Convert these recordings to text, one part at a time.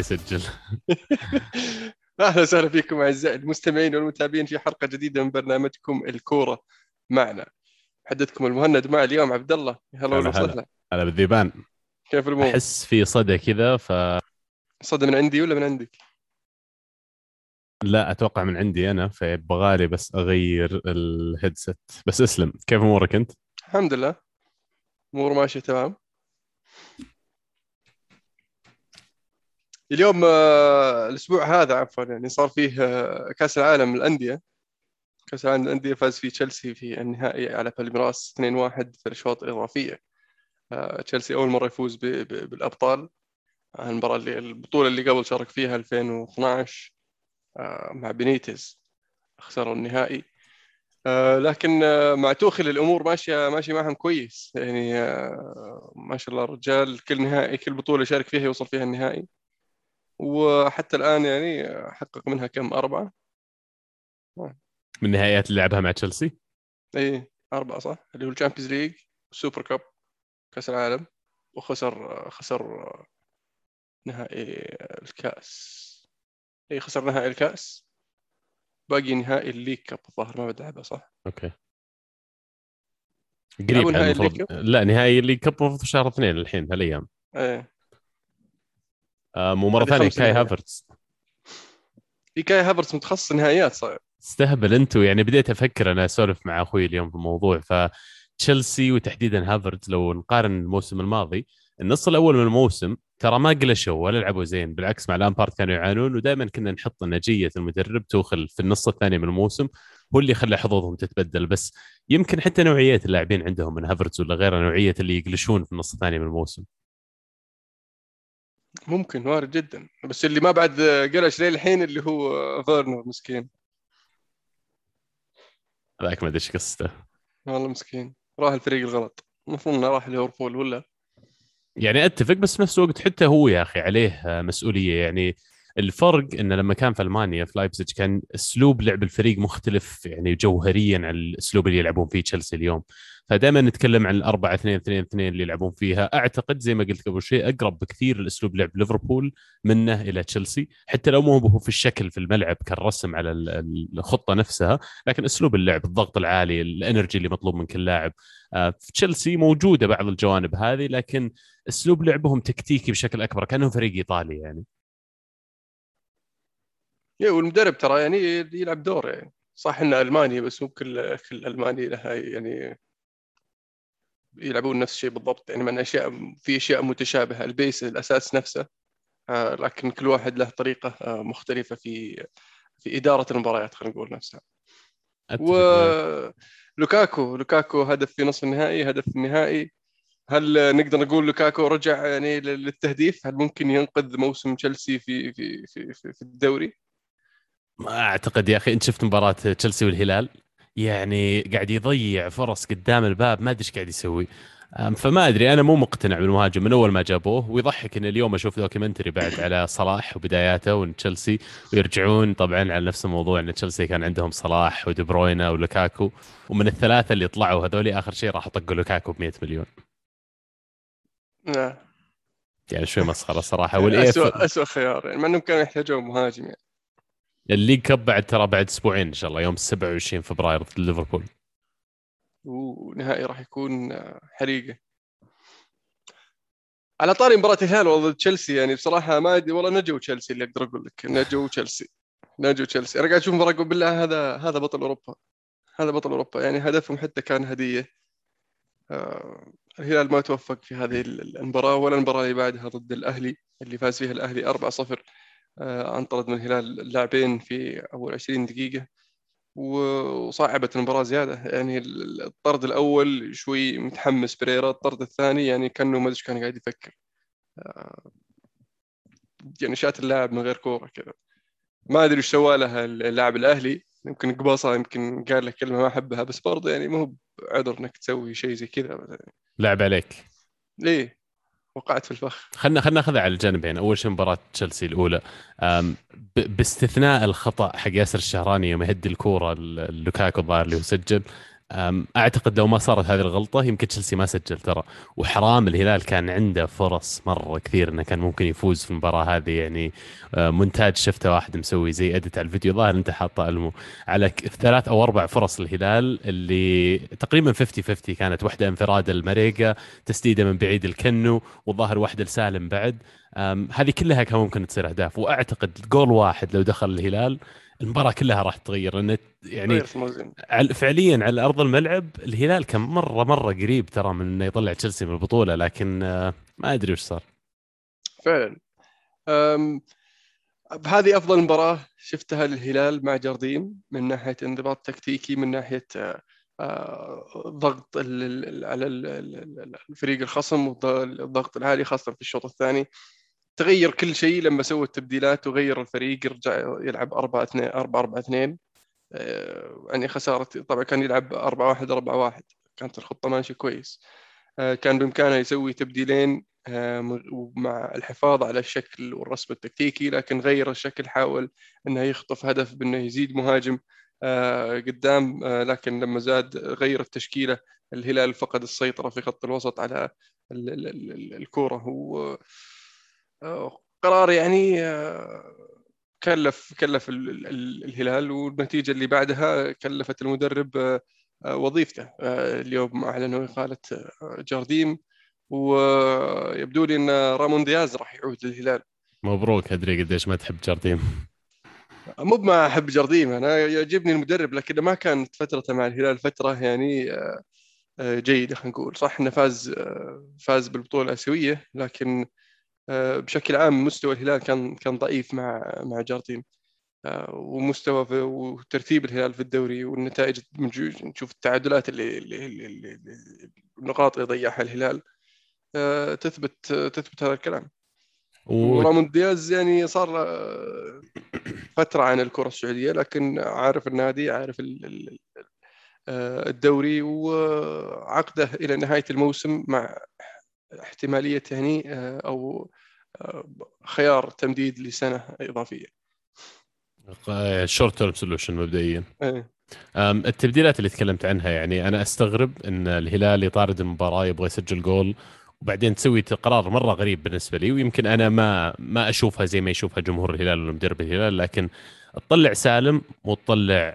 يسجل. أهلا وسهلا فيكم أعزائي المستمعين والمتابعين في حلقة جديدة من برنامجكم الكورة معنا. حدثكم المهند مع اليوم عبد الله. هلا هلا وسهلا. هلا. بالذيبان. كيف الأمور؟ أحس في صدى كذا ف صدى من عندي ولا من عندك؟ لا أتوقع من عندي أنا فيبغالي بس أغير الهيدسет بس اسلم كيف أمورك أنت؟ الحمد لله. أمور ماشية تمام. اليوم آه، الأسبوع هذا عفوا يعني صار فيه آه، كأس العالم للأندية. كأس العالم للأندية فاز فيه تشيلسي في النهائي على بالميراس 2-1 في الأشواط الإضافية. آه، تشيلسي أول مرة يفوز بالأبطال. المباراة اللي البطولة اللي قبل شارك فيها 2012 آه، مع بينيتز خسروا النهائي. لكن مع توخل الأمور ماشية ماشيه معهم كويس. يعني ما شاء الله الرجال كل نهائي كل بطولة يشارك فيها يوصل فيها النهائي. وحتى الآن يعني حقق منها كم؟ أربعة؟ من النهائيات اللي لعبها مع تشيلسي؟ إي أربعة صح؟ اللي هو ال Champions League ال Super Cup كأس العالم وخسر خسر نهائي الكأس. إي خسر نهائي الكأس. باقي نهائي ال League Cup الظاهر ما بدأ صح؟ أوكي. قريب يعني نهائي المفروض لا نهائي ال League Cup المفروض في شهر اثنين الحين هالأيام. إيه ومره هذه ثانية كاي في كاي هافرتس متخصص نهائيات صار استهبل أنتم يعني بديت أفكر أنا أسولف مع أخوي اليوم في الموضوع فتشيلسي وتحديدا هافرتز لو نقارن الموسم الماضي النص الأول من الموسم ترى ما قلشوا ولا لعبوا زين بالعكس مع لامبارد كانوا يعانون ودائما كنا نحط نجية المدرب توخل في النص الثاني من الموسم هو اللي خلى حظوظهم تتبدل. بس يمكن حتى نوعية اللاعبين عندهم من هافرتز ولا غيره نوعية اللي يقلشون في النص الثاني من الموسم. ممكن وارد جدا. بس اللي ما بعد قلش ليه الحين اللي هو فيرنر مسكين. هذاك ما ادري إيش قصته؟ والله مسكين. راح الفريق الغلط. المفروض إنه راح ليفربول ولا؟ يعني أتفق بس في نفس الوقت حتى هو يا أخي عليه مسؤولية. يعني الفرق إنه لما كان في ألمانيا في لايبزيج كان أسلوب لعب الفريق مختلف يعني جوهريا عن الأسلوب اللي يلعبون فيه تشيلسي اليوم. فدائما نتكلم عن الأربعة اثنين اثنين اثنين اللي يلعبون فيها. أعتقد زي ما قلت قبل شوي أقرب بكثير لأسلوب لعب ليفربول منه إلى تشيلسي. حتى لو مو هو في الشكل في الملعب كالرسم على ال- ال- الخطة نفسها لكن أسلوب اللعب الضغط العالي ال energy اللي مطلوب من كل لاعب. آه، في تشيلسي موجودة بعض الجوانب هذه لكن أسلوب لعبهم تكتيكي بشكل أكبر كأنهم فريق إيطالي يعني. والمدرب ترى يعني يلعب دور يعني. صح إنه ألماني بس مو كل كل ألماني لها يعني يلعبون نفس الشيء بالضبط. يعني من اشياء في أشياء متشابهة. ال base الأساس نفسه آه، لكن كل واحد له طريقة آه، مختلفة في في إدارة المباريات خلينا نقول نفسها. ولوكاكو لوكاكو. هدف في نصف النهائي هدف النهائي هل نقدر نقول لوكاكو رجع يعني للتهديف؟ هل ممكن ينقذ موسم تشيلسي في في في, في الدوري؟ ما أعتقد يا أخي انت شفت مباراة تشيلسي والهلال يعني قاعد يضيع فرص قدام الباب ما أدري إيش قاعد يسوي. فما أدري أنا مو مقتنع بالمهاجم من أول ما جابوه ويضحك إن اليوم أشوف documentary بعد على صلاح وبداياته وإن تشيلسي ويرجعون. طبعا على نفس الموضوع إن تشيلسي كان عندهم صلاح ودي بروينا ولوكاكو ومن الثلاثة اللي طلعوا هذولي آخر شيء راح طقوا لوكاكو ب 100 مليون. نعم يعني شوي مسخرة صراحة. والله أسوأ, أسوأ خيار يعني مع إنهم كانوا يحتاجون مهاجم يعني. ال League Cup بعد ترى بعد أسبوعين إن شاء الله يوم 27 فبراير ضد ليفربول. ونهائي راح يكون آه، حريقة. على طاري مباراة الهلال ضد تشيلسي يعني بصراحة ما أدري والله نجوا تشيلسي اللي أقدر أقول لك نجوا تشيلسي نجوا تشيلسي. أنا قاعد أشوف مباراة أقول بالله هذا هذا بطل أوروبا هذا بطل أوروبا يعني هدفهم حتى كان هدية. آه، الهلال ما توفق في هذه المباراة ولا المباراة اللي بعدها ضد الأهلي اللي فاز فيها الأهلي 4-0 آه، انطرد من الهلال اللاعبين في أول 20 دقيقة وصعبت المباراة زيادة. يعني الطرد الأول شوي متحمس بريرا الطرد الثاني يعني كأنه ما إيش كان قاعد يفكر. آه، يعني شات اللاعب من غير كورة كذا. ما أدري إيش سوى لها اللاعب الأهلي. يمكن قبصة يمكن قال لك كلمة ما أحبها بس برضه يعني ما هو عذر إنك تسوي شيء زي كذا. لعب عليك. ليه وقعت في الفخ. خلنا خلنا ناخذها على الجانبين. أول شيء مباراة تشيلسي الأولى. باستثناء الخطأ حق ياسر الشهراني يوم يهدي الكورة لوكاكو الظاهر اللي هو سجل أم، أعتقد لو ما صارت هذه الغلطة يمكن تشيلسي ما سجل ترى. وحرام الهلال كان عنده فرص مرة كثير إنه كان ممكن يفوز في المباراة هذه يعني آه، مونتاج شفته واحد مسوي زي اديت على الفيديو ظاهر أنت حاطه ألمو. على ثلاث أو أربع فرص الهلال اللي تقريبا 50 50 كانت. واحدة انفراد المريقة تسديدة من بعيد الكنو والظاهر واحدة لسالم بعد. هذه كلها كان ممكن تصير أهداف. وأعتقد جول واحد لو دخل الهلال المباراة كلها راح تتغير لأن يعني فعليا على أرض الملعب الهلال كان مره مرة قريب ترى من إنه يطلع تشيلسي من البطولة لكن آه، ما أدري وش صار. فعلا. هذه أفضل مباراة شفتها للهلال مع جارديم من ناحية انضباط تكتيكي من ناحية آه، آه، ضغط على ال- ال- ال- الفريق الخصم والضغط العالي خاصة في الشوط الثاني. تغير كل شيء لما سوى التبديلات وغير الفريق رجع يلعب 4 2 4 4 2 يعني خسارة طبعا كان يلعب 4 1 4 1 كانت الخطة ماشية كويس. آه، كان بإمكانه يسوي تبديلين آه، مع الحفاظ على الشكل والرسم التكتيكي لكن غير الشكل حاول إنه يخطف هدف بإنه يزيد مهاجم آه، قدام. لكن لما زاد غير التشكيلة الهلال فقد السيطرة في خط الوسط على ال- ال- ال- ال- الكورة. قرار يعني آه، كلف كلف ال- ال- ال- الهلال والنتيجة اللي بعدها كلفت المدرب آه، آه، وظيفته. آه، اليوم أعلنوا إقالة آه، جارديم ويبدو لي إن رامون دياز راح يعود للهلال. مبروك أدري قديش ما تحب جارديم. مو ما أحب جارديم أنا يعجبني المدرب لكن ما كانت فترته مع الهلال فترة يعني آه، آه، جيدة خلينا نقول. صح إنه فاز آه، فاز بالبطولة الآسيوية لكن آه، بشكل عام مستوى الهلال كان كان ضعيف مع مع جارديم آه، ومستوى في وترتيب الهلال في الدوري والنتائج نشوف التعادلات اللي, اللي, اللي, اللي النقاط اللي ضيعها الهلال آه، تثبت تثبت هذا الكلام. ورامون دياز يعني صار آه، فترة عن الكرة السعودية لكن عارف النادي عارف ال- ال- آه، الدوري وعقده إلى نهاية الموسم مع احتمالية يعني آه، أو آه، خيار تمديد لسنة إضافية short term solution مبدئيا إيه. التبديلات اللي تكلمت عنها يعني أنا أستغرب إن الهلال يطارد المباراة يبغى يسجل جول وبعدين تسوي قرار مرة غريب بالنسبة لي ويمكن أنا ما ما أشوفها زي ما يشوفها جمهور الهلال ولا مدرب الهلال لكن تطلع سالم وتطلع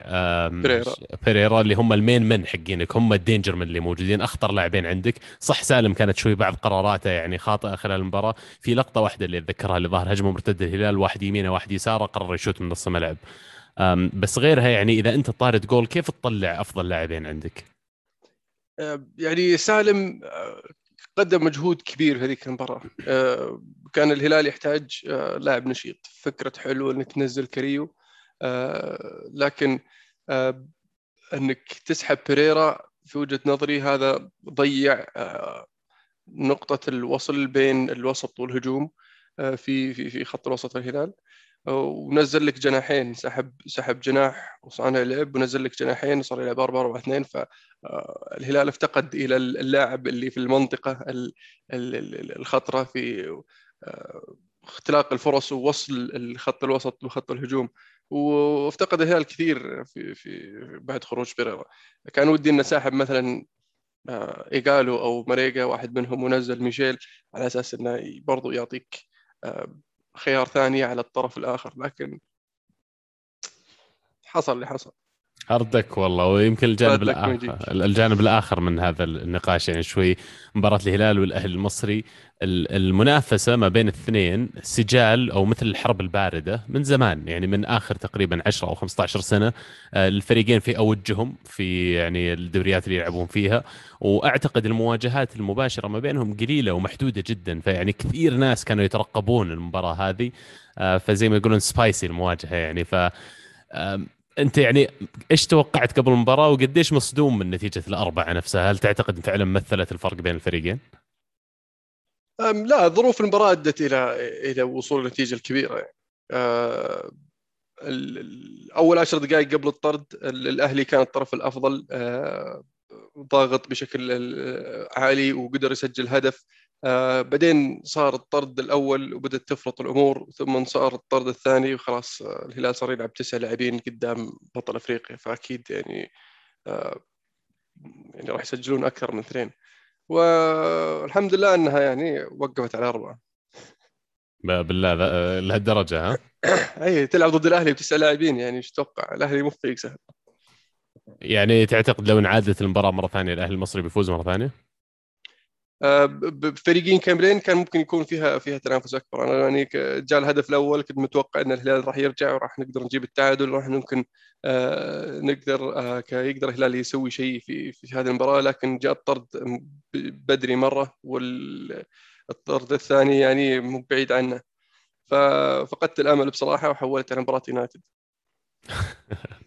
بيريرا. اللي هم المين من حقينك هم الدينجر من اللي موجودين أخطر لاعبين عندك. صح سالم كانت شوي بعض قراراته يعني خاطئة خلال المباراة. في لقطة واحدة اللي أتذكرها اللي ظهر هجمة مرتدة الهلال واحد يمينه واحد يساره قرر يشوت من نص الملعب بس غيرها يعني إذا أنت طارد جول كيف تطلع أفضل لاعبين عندك؟ آه، يعني سالم آه، قدم مجهود كبير في هذيك المباراة. آه، كان الهلال يحتاج لاعب نشيط. فكرة حلوة إنك تنزل كريو. لكن آه، انك تسحب بيريرا في وجهة نظري هذا ضيع آه، نقطة الوصل بين الوسط والهجوم آه، في في في خط الوسط الهلال. آه، ونزل لك جناحين سحب سحب جناح وصانع لعب ونزل لك جناحين وصار يلعب 4 4 2 فالهلال افتقد إلى اللاعب اللي في المنطقة ال- ال- ال- الخطرة في آه، اختلاق الفرص ووصل الخط الوسط وخط الهجوم. وافتقد الهلال كثير في في بعد خروج بيريرا. كان ودي إنه ساحب مثلا آه، ايجالو أو مريقا واحد منهم ونزل ميشيل على أساس إنه برضو يعطيك آه، خيار ثاني على الطرف الآخر. لكن حصل اللي حصل. اردك والله ويمكن الجانب الآخر. الجانب الآخر من هذا النقاش يعني شوي مباراة الهلال والأهلي المصري ال- المنافسة ما بين الاثنين سجال أو مثل الحرب الباردة من زمان يعني من آخر تقريبا 10 أو 15 سنة آه، الفريقين في أوجهم في يعني الدوريات اللي يلعبون فيها. وأعتقد المواجهات المباشرة ما بينهم قليلة ومحدودة جدا فيعني كثير ناس كانوا يترقبون المباراة هذه آه، فزي ما يقولون سبايسي المواجهة يعني. ف أنت يعني إيش توقعت قبل المباراة وقديش مصدوم من نتيجة الأربعة نفسها؟ هل تعتقد فعلا مثلت الفرق بين الفريقين؟ لا ظروف المباراة أدت إلى إلى وصول النتيجة الكبيرة يعني. أه أول عشر دقائق قبل الطرد ال- الأهلي كان الطرف الأفضل أه ضاغط بشكل ال- عالي وقدر يسجل هدف أه بعدين صار الطرد الأول وبدأت تفرط الأمور ثم صار الطرد الثاني وخلاص آه، الهلال صار يلعب تسع لاعبين قدام بطل أفريقيا فأكيد يعني أه يعني راح يسجلون أكثر من اثنين والحمد لله إنها يعني وقفت على أربعة بالله لهالدرجة ها؟ أي تلعب ضد الأهلي بتسع لاعبين يعني إيش تتوقع؟ الأهلي مو فريق سهل يعني تعتقد لو انعادت المباراة مرة ثانية الأهلي المصري بيفوز مرة ثانية؟ آه، بفريقين كاملين كان ممكن يكون فيها فيها تنافس أكبر. أنا يعني جاء الهدف الأول كنت متوقع إن الهلال راح يرجع وراح نقدر نجيب التعادل وراح ممكن آه، نقدر آه، يقدر الهلال يسوي شيء في في هذه المباراة. لكن جاء الطرد بدري مرة والطرد الثاني يعني مو بعيد عنه. ففقدت الأمل بصراحة وحولت على مباراة يونايتد.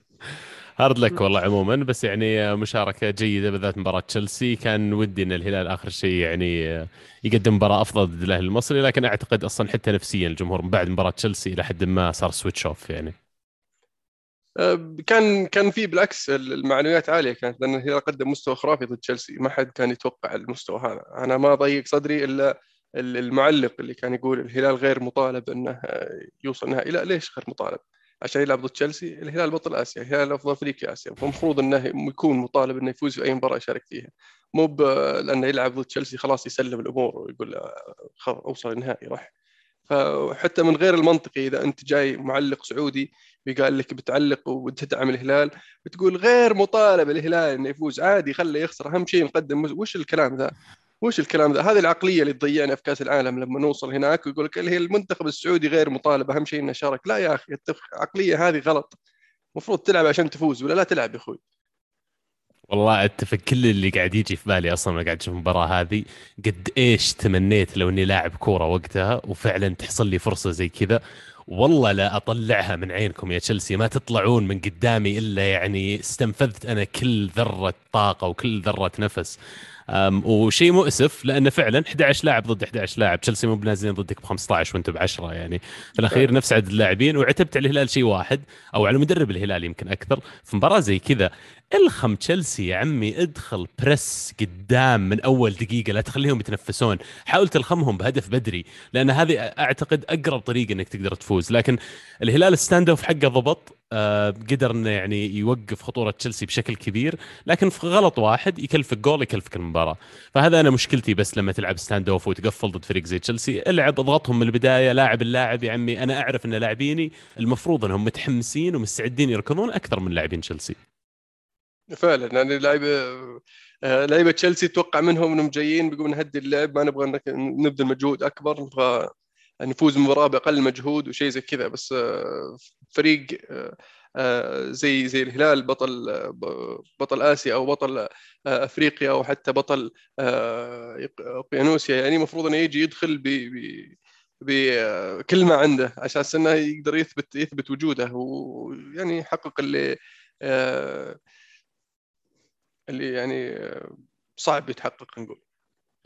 hard luck والله عموما بس يعني مشاركة جيدة بالذات مباراة تشيلسي. كان ودي إن الهلال آخر شيء يعني يقدم مباراة أفضل ضد الأهلي المصري لكن أعتقد أصلا حتى نفسيا الجمهور بعد مباراة تشيلسي إلى حد ما صار switch off يعني. أه، كان كان في بالعكس المعنويات عالية كانت لأن الهلال قدم مستوى خرافي ضد تشيلسي. ما حد كان يتوقع المستوى هذا. أنا ما ضيق صدري إلا المعلق اللي كان يقول الهلال غير مطالب إنه يوصل نهائي. لا ليش غير مطالب؟ عشان يلعب ضد تشيلسي الهلال بطل آسيا الهلال افضل فريق في آسيا. فالمفروض إنه يكون مطالب إنه يفوز في أي مباراة يشارك فيها. مو لأنه يلعب ضد تشيلسي خلاص يسلم الأمور ويقول أوصل النهائي راح. فحتى من غير المنطقي إذا أنت جاي معلق سعودي وقال لك بتعلق وتدعم الهلال بتقول غير مطالب الهلال إنه يفوز عادي خليه يخسر. أهم شيء نقدم وش الكلام ذا؟ وش الكلام ذا؟ هذه العقلية اللي تضيعنا في كأس العالم لما نوصل هناك ويقول لك هي المنتخب السعودي غير مطالب أهم شيء إنه شارك. لا يا أخي العقلية هذه غلط. المفروض تلعب عشان تفوز ولا لا تلعب يا أخوي؟ والله أتفق كل اللي قاعد يجي في بالي أصلا وأنا قاعد أشوف المباراة هذه قد إيش تمنيت لو إني لاعب كورة وقتها وفعلا تحصل لي فرصة زي كذا. والله لا أطلعها من عينكم يا تشيلسي ما تطلعون من قدامي إلا يعني استنفذت أنا كل ذرة طاقة وكل ذرة نفس. وشيء مؤسف لأنه فعلا 11 لاعب ضد 11 لاعب. تشيلسي مو بنازلين ضدك ب 15 وأنتم ب 10 يعني. في الأخير نفس عدد اللاعبين وعتبت على الهلال شيء واحد أو على مدرب الهلال يمكن أكثر. في مباراة زي كذا إلخم تشيلسي يا عمي ادخل press قدام من أول دقيقة لا تخليهم يتنفسون. حاول تلخمهم بهدف بدري لأن هذه أعتقد أقرب طريقة إنك تقدر تفوز. لكن الهلال ال stand off حقه ضبط آه قدر إنه يعني يوقف خطورة تشيلسي بشكل كبير لكن في غلط واحد يكلفك جول يكلفك المباراة. فهذا أنا مشكلتي بس لما تلعب stand off وتقفل ضد فريق زي تشيلسي. العب اضغطهم من البداية لاعب اللاعب يا عمي أنا أعرف إن لاعبيني المفروض إنهم متحمسين ومستعدين يركضون أكثر من لاعبين تشيلسي. فعلا يعني لعيبة آه، لعيبة تشيلسي توقع منهم إنهم جايين بيقولون نهدي اللعب ما نبغى نبذل مجهود أكبر نبغى نفوز المباراه بأقل مجهود وشيء زي كذا بس آه، فريق آه، زي زي الهلال بطل بطل آسيا أو بطل أفريقيا أو حتى بطل أوقيانوسيا يعني المفروض إنه يجي يدخل ب بكل ما عنده عشان إنه يقدر يثبت يثبت وجوده ويعني يحقق اللي اللي يعني صعب يتحقق نقول.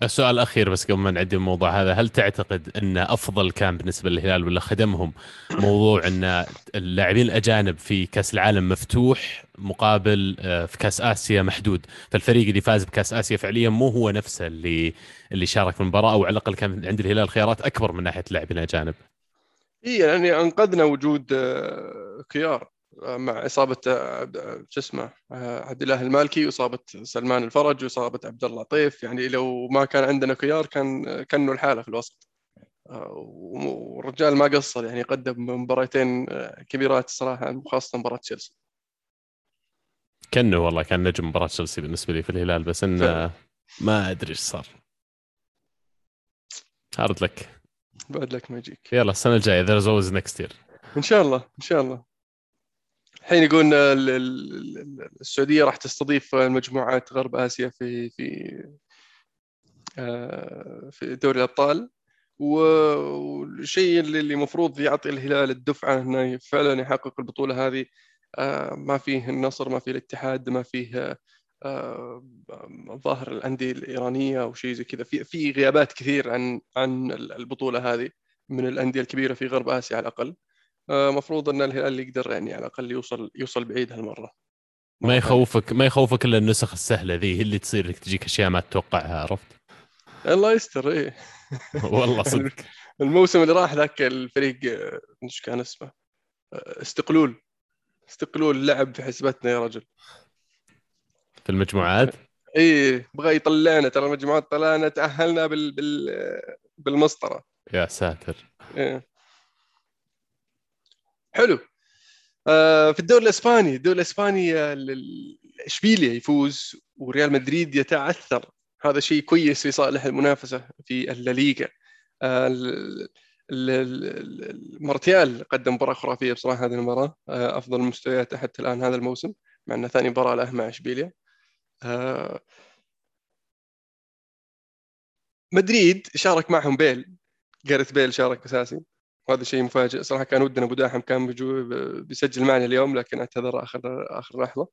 السؤال الأخير بس قبل ما نعدي الموضوع هذا هل تعتقد أن أفضل كان بالنسبة للهلال ولا خدمهم موضوع أن اللاعبين الأجانب في كأس العالم مفتوح مقابل آه، في كأس آسيا محدود فالفريق اللي فاز بكأس آسيا فعليا مو هو نفسه اللي اللي شارك في المباراة أو على الأقل كان عند الهلال خيارات أكبر من ناحية اللاعبين الاجانب اي يعني أنقذنا وجود آه، كيار مع إصابة شو اسمه عبد الله المالكي وإصابة سلمان الفرج وإصابة عبد الله لطيف يعني لو ما كان عندنا خيار كان كانه الحاله في الوسط. والرجال ما قصر يعني قدم مباراتين كبيرات الصراحه خاصه مباراة تشيلسي. كانه والله كان نجم مباراة تشيلسي بالنسبة لي في الهلال بس انه ما أدري إيش صار. hard luck. bad luck ما يجيك. يلا السنة الجاية there's always next year إن شاء الله إن شاء الله. الحين يقولون السعودية راح تستضيف مجموعات غرب آسيا في في آه، في دوري الأبطال. والشيء اللي المفروض يعطي الهلال الدفعة إنه فعلا يحقق البطولة هذه آه، ما فيه النصر ما فيه الاتحاد ما فيه آه، ظاهر الأندية الإيرانية أو شيء زي كذا. في في غيابات كثير عن عن البطولة هذه من الأندية الكبيرة في غرب آسيا على الأقل. المفروض إن الهلال يقدر يعني على الأقل يوصل يوصل بعيد هالمرة. ما يخوفك ما يخوفك إلا النسخ السهلة ذي اللي تصير لك تجيك أشياء ما تتوقعها عرفت؟ الله يستر إيه. والله صدق. الموسم اللي راح ذاك الفريق إيش كان اسمه؟ استقلول. استقلول لعب في حسبتنا يا رجل. في المجموعات؟ اي بغى يطلعنا ترى المجموعات طلعنا تأهلنا بال بال بالمسطرة. يا ساتر. إيه. حلو. آه، في الدوري الإسباني الدوري الإسباني آه، إشبيليا يفوز وريال مدريد يتعثر. هذا شيء كويس في صالح المنافسة في الليغا آه، قدم مباراة خرافية بصراحة هذه المباراة. آه، أفضل مستوياته حتى الآن هذا الموسم مع انه ثاني مباراة له مع إشبيليا. آه، مدريد شارك معهم بيل. جاريث بيل شارك أساسي. وهذا شيء مفاجئ صراحة. كان ودنا أبو داحم كان بيجو بيسجل معنا اليوم لكن أعتذر اخر آخر لحظة.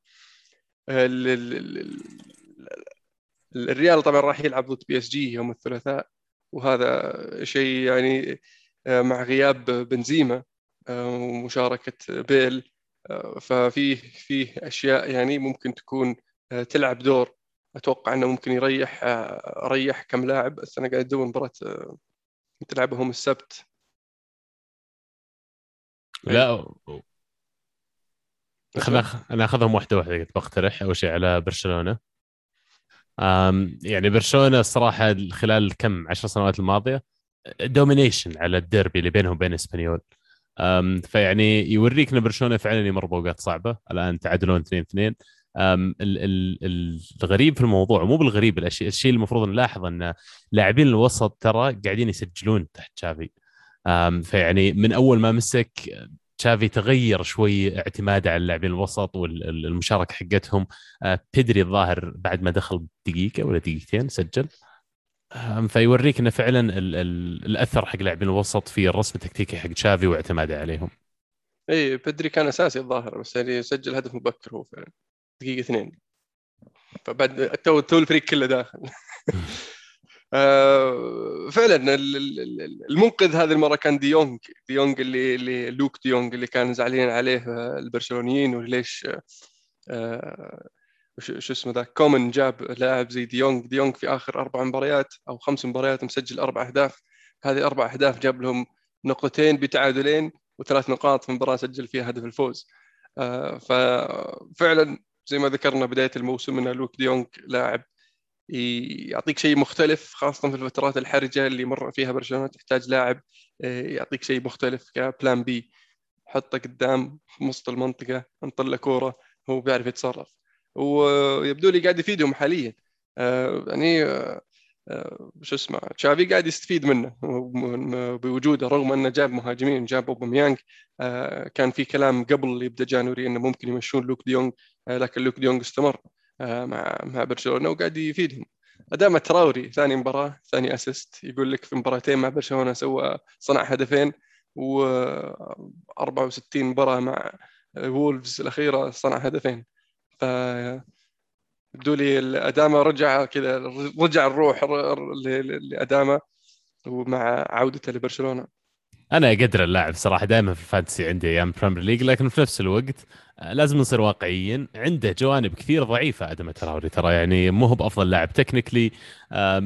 ال- الريال طبعا راح يلعب ضد PSG يوم الثلاثاء وهذا شيء يعني آه، مع غياب بنزيما آه، ومشاركة بيل آه، ففيه فيه أشياء يعني ممكن تكون آه، تلعب دور. أتوقع إنه ممكن يريح آه، ريح كم لاعب. بس أنا قاعد ادور مباراة آه، تلعبهم السبت. لا. خلنا أنا أخذهم واحدة واحدة قلت بقترح أول شيء على برشلونة. أم يعني برشلونة الصراحه خلال كم عشر سنوات الماضية domination على الديربي اللي بينهم وبين إسبانيول. فيعني يوريك إن برشلونة فعلا يمر بأوقات صعبة. الآن تعادلون 2 2 أم ال- ال- الغريب في الموضوع مو بالغريب الشيء اللي المفروض نلاحظ إن لاعبين الوسط ترى قاعدين يسجلون تحت تشافي. أم فيعني من أول ما مسك تشافي تغير شوي اعتماده على اللاعبين الوسط والمشاركه حقتهم. آه، بيدري الظاهر بعد ما دخل دقيقة ولا دقيقتين سجل. فيوريك إنه فعلا ال ال الأثر حق لاعبين الوسط في الرسم التكتيكي حق تشافي واعتماده عليهم. إي بيدري كان أساسي الظاهر بس يعني سجل هدف مبكر هو فعلا. دقيقة اثنين. فبعد تو تو الفريق كله داخل. آه، فعلا ال- ال- ال- المنقذ هذه المرة كان ديونج ديونج اللي اللي لوك ديونج اللي كان زعلانين عليه آه، البرشلونيين وليش آه، آه، شو اسمه ذا كومان جاب لاعب زي ديونج ديونج في آخر أربع مباريات أو خمس مباريات مسجل أربع أهداف. هذه أربع أهداف جاب لهم نقطتين بتعادلين وثلاث نقاط في مباراة سجل فيها هدف الفوز. آه، ففعلا زي ما ذكرنا بداية الموسم إن لوك ديونج لاعب يعطيك شيء مختلف خاصة في الفترات الحرجة اللي مر فيها برشلونة تحتاج لاعب آه، يعطيك شيء مختلف ك plan B حطه قدام في وسط المنطقة انطر له كورة هو بيعرف يتصرف. ويبدو لي قاعد يفيدهم حاليا. آه، يعني آه، شو اسمه تشافي قاعد يستفيد منه من- بوجوده رغم أنه جاب مهاجمين جاب أوباميانج. كان في كلام قبل يبدأ January أنه ممكن يمشون لوك ديونج لكن لوك ديونج استمر. مع مع برشلونة وقاعد يفيدهم. أداما تراوري ثاني مباراة ثاني assist يقول لك في مباراتين مع برشلونة سوى صنع هدفين و 64 مباراة مع وولفز الأخيرة صنع هدفين. ف يبدو لي أداما رجع كذا رجع الروح لأداما ومع عودته لبرشلونة. أنا أقدر اللاعب صراحة دائما في ال fantasy عندي أيام Premier League لكن في نفس الوقت آه، لازم نصير واقعيين. عنده جوانب كثير ضعيفة أداما تراوري ترى يعني مو هو بأفضل لاعب. technically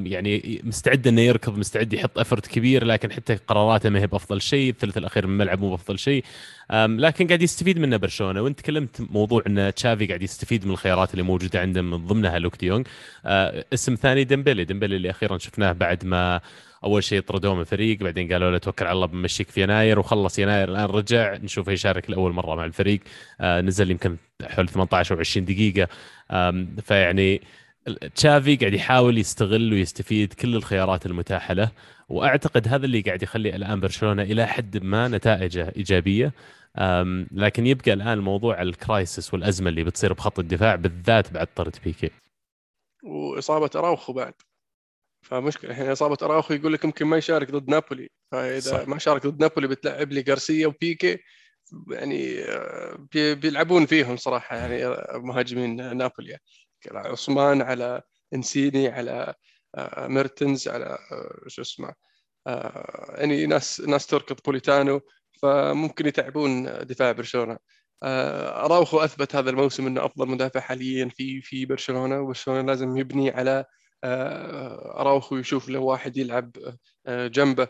يعني مستعد إنه يركض مستعد يحط effort كبير لكن حتى قراراته ما هي بأفضل شيء الثلث الأخير من الملعب مو بأفضل شيء. لكن قاعد يستفيد منه برشلونة. وإنت تكلمت موضوع إن تشافي قاعد يستفيد من الخيارات اللي موجودة عنده من ضمنها لوك ديونج آه، اسم ثاني ديمبلي ديمبلي اللي أخيرا شفناه بعد ما أول شيء طردوه من الفريق بعدين قالوا له توكل على الله بنمشيك في يناير وخلص يناير الآن رجع. نشوفه يشارك لأول مرة مع الفريق. آه نزل يمكن حول 18 أو 20 دقيقة. فيعني تشافي قاعد يحاول يستغل ويستفيد كل الخيارات المتاحة له وأعتقد هذا اللي قاعد يخلي الآن برشلونة إلى حد ما نتائجه إيجابية. لكن يبقى الآن الموضوع الكرايسس والأزمة اللي بتصير بخط الدفاع بالذات بعد طرد بيكي. وإصابة أراوخو بعد. فمشكلة الحين إصابة أراوخو يقول لك يمكن ما يشارك ضد نابولي. فإذا صح. صح. ما شارك ضد نابولي بتلعب لي غارسيا وبيكي. يعني آه، بي- بيلعبون فيهم صراحة يعني آه، مهاجمين نابولي. على عثمان على إنسيني على آه، ميرتنز على شو اسمه يعني ناس ناس تركض بوليتانو فممكن يتعبون دفاع برشلونة. أراوخو أثبت هذا الموسم إنه أفضل مدافع حاليا في في برشلونة وبرشلونة لازم يبني على أراوخو يشوف له واحد يلعب جنبه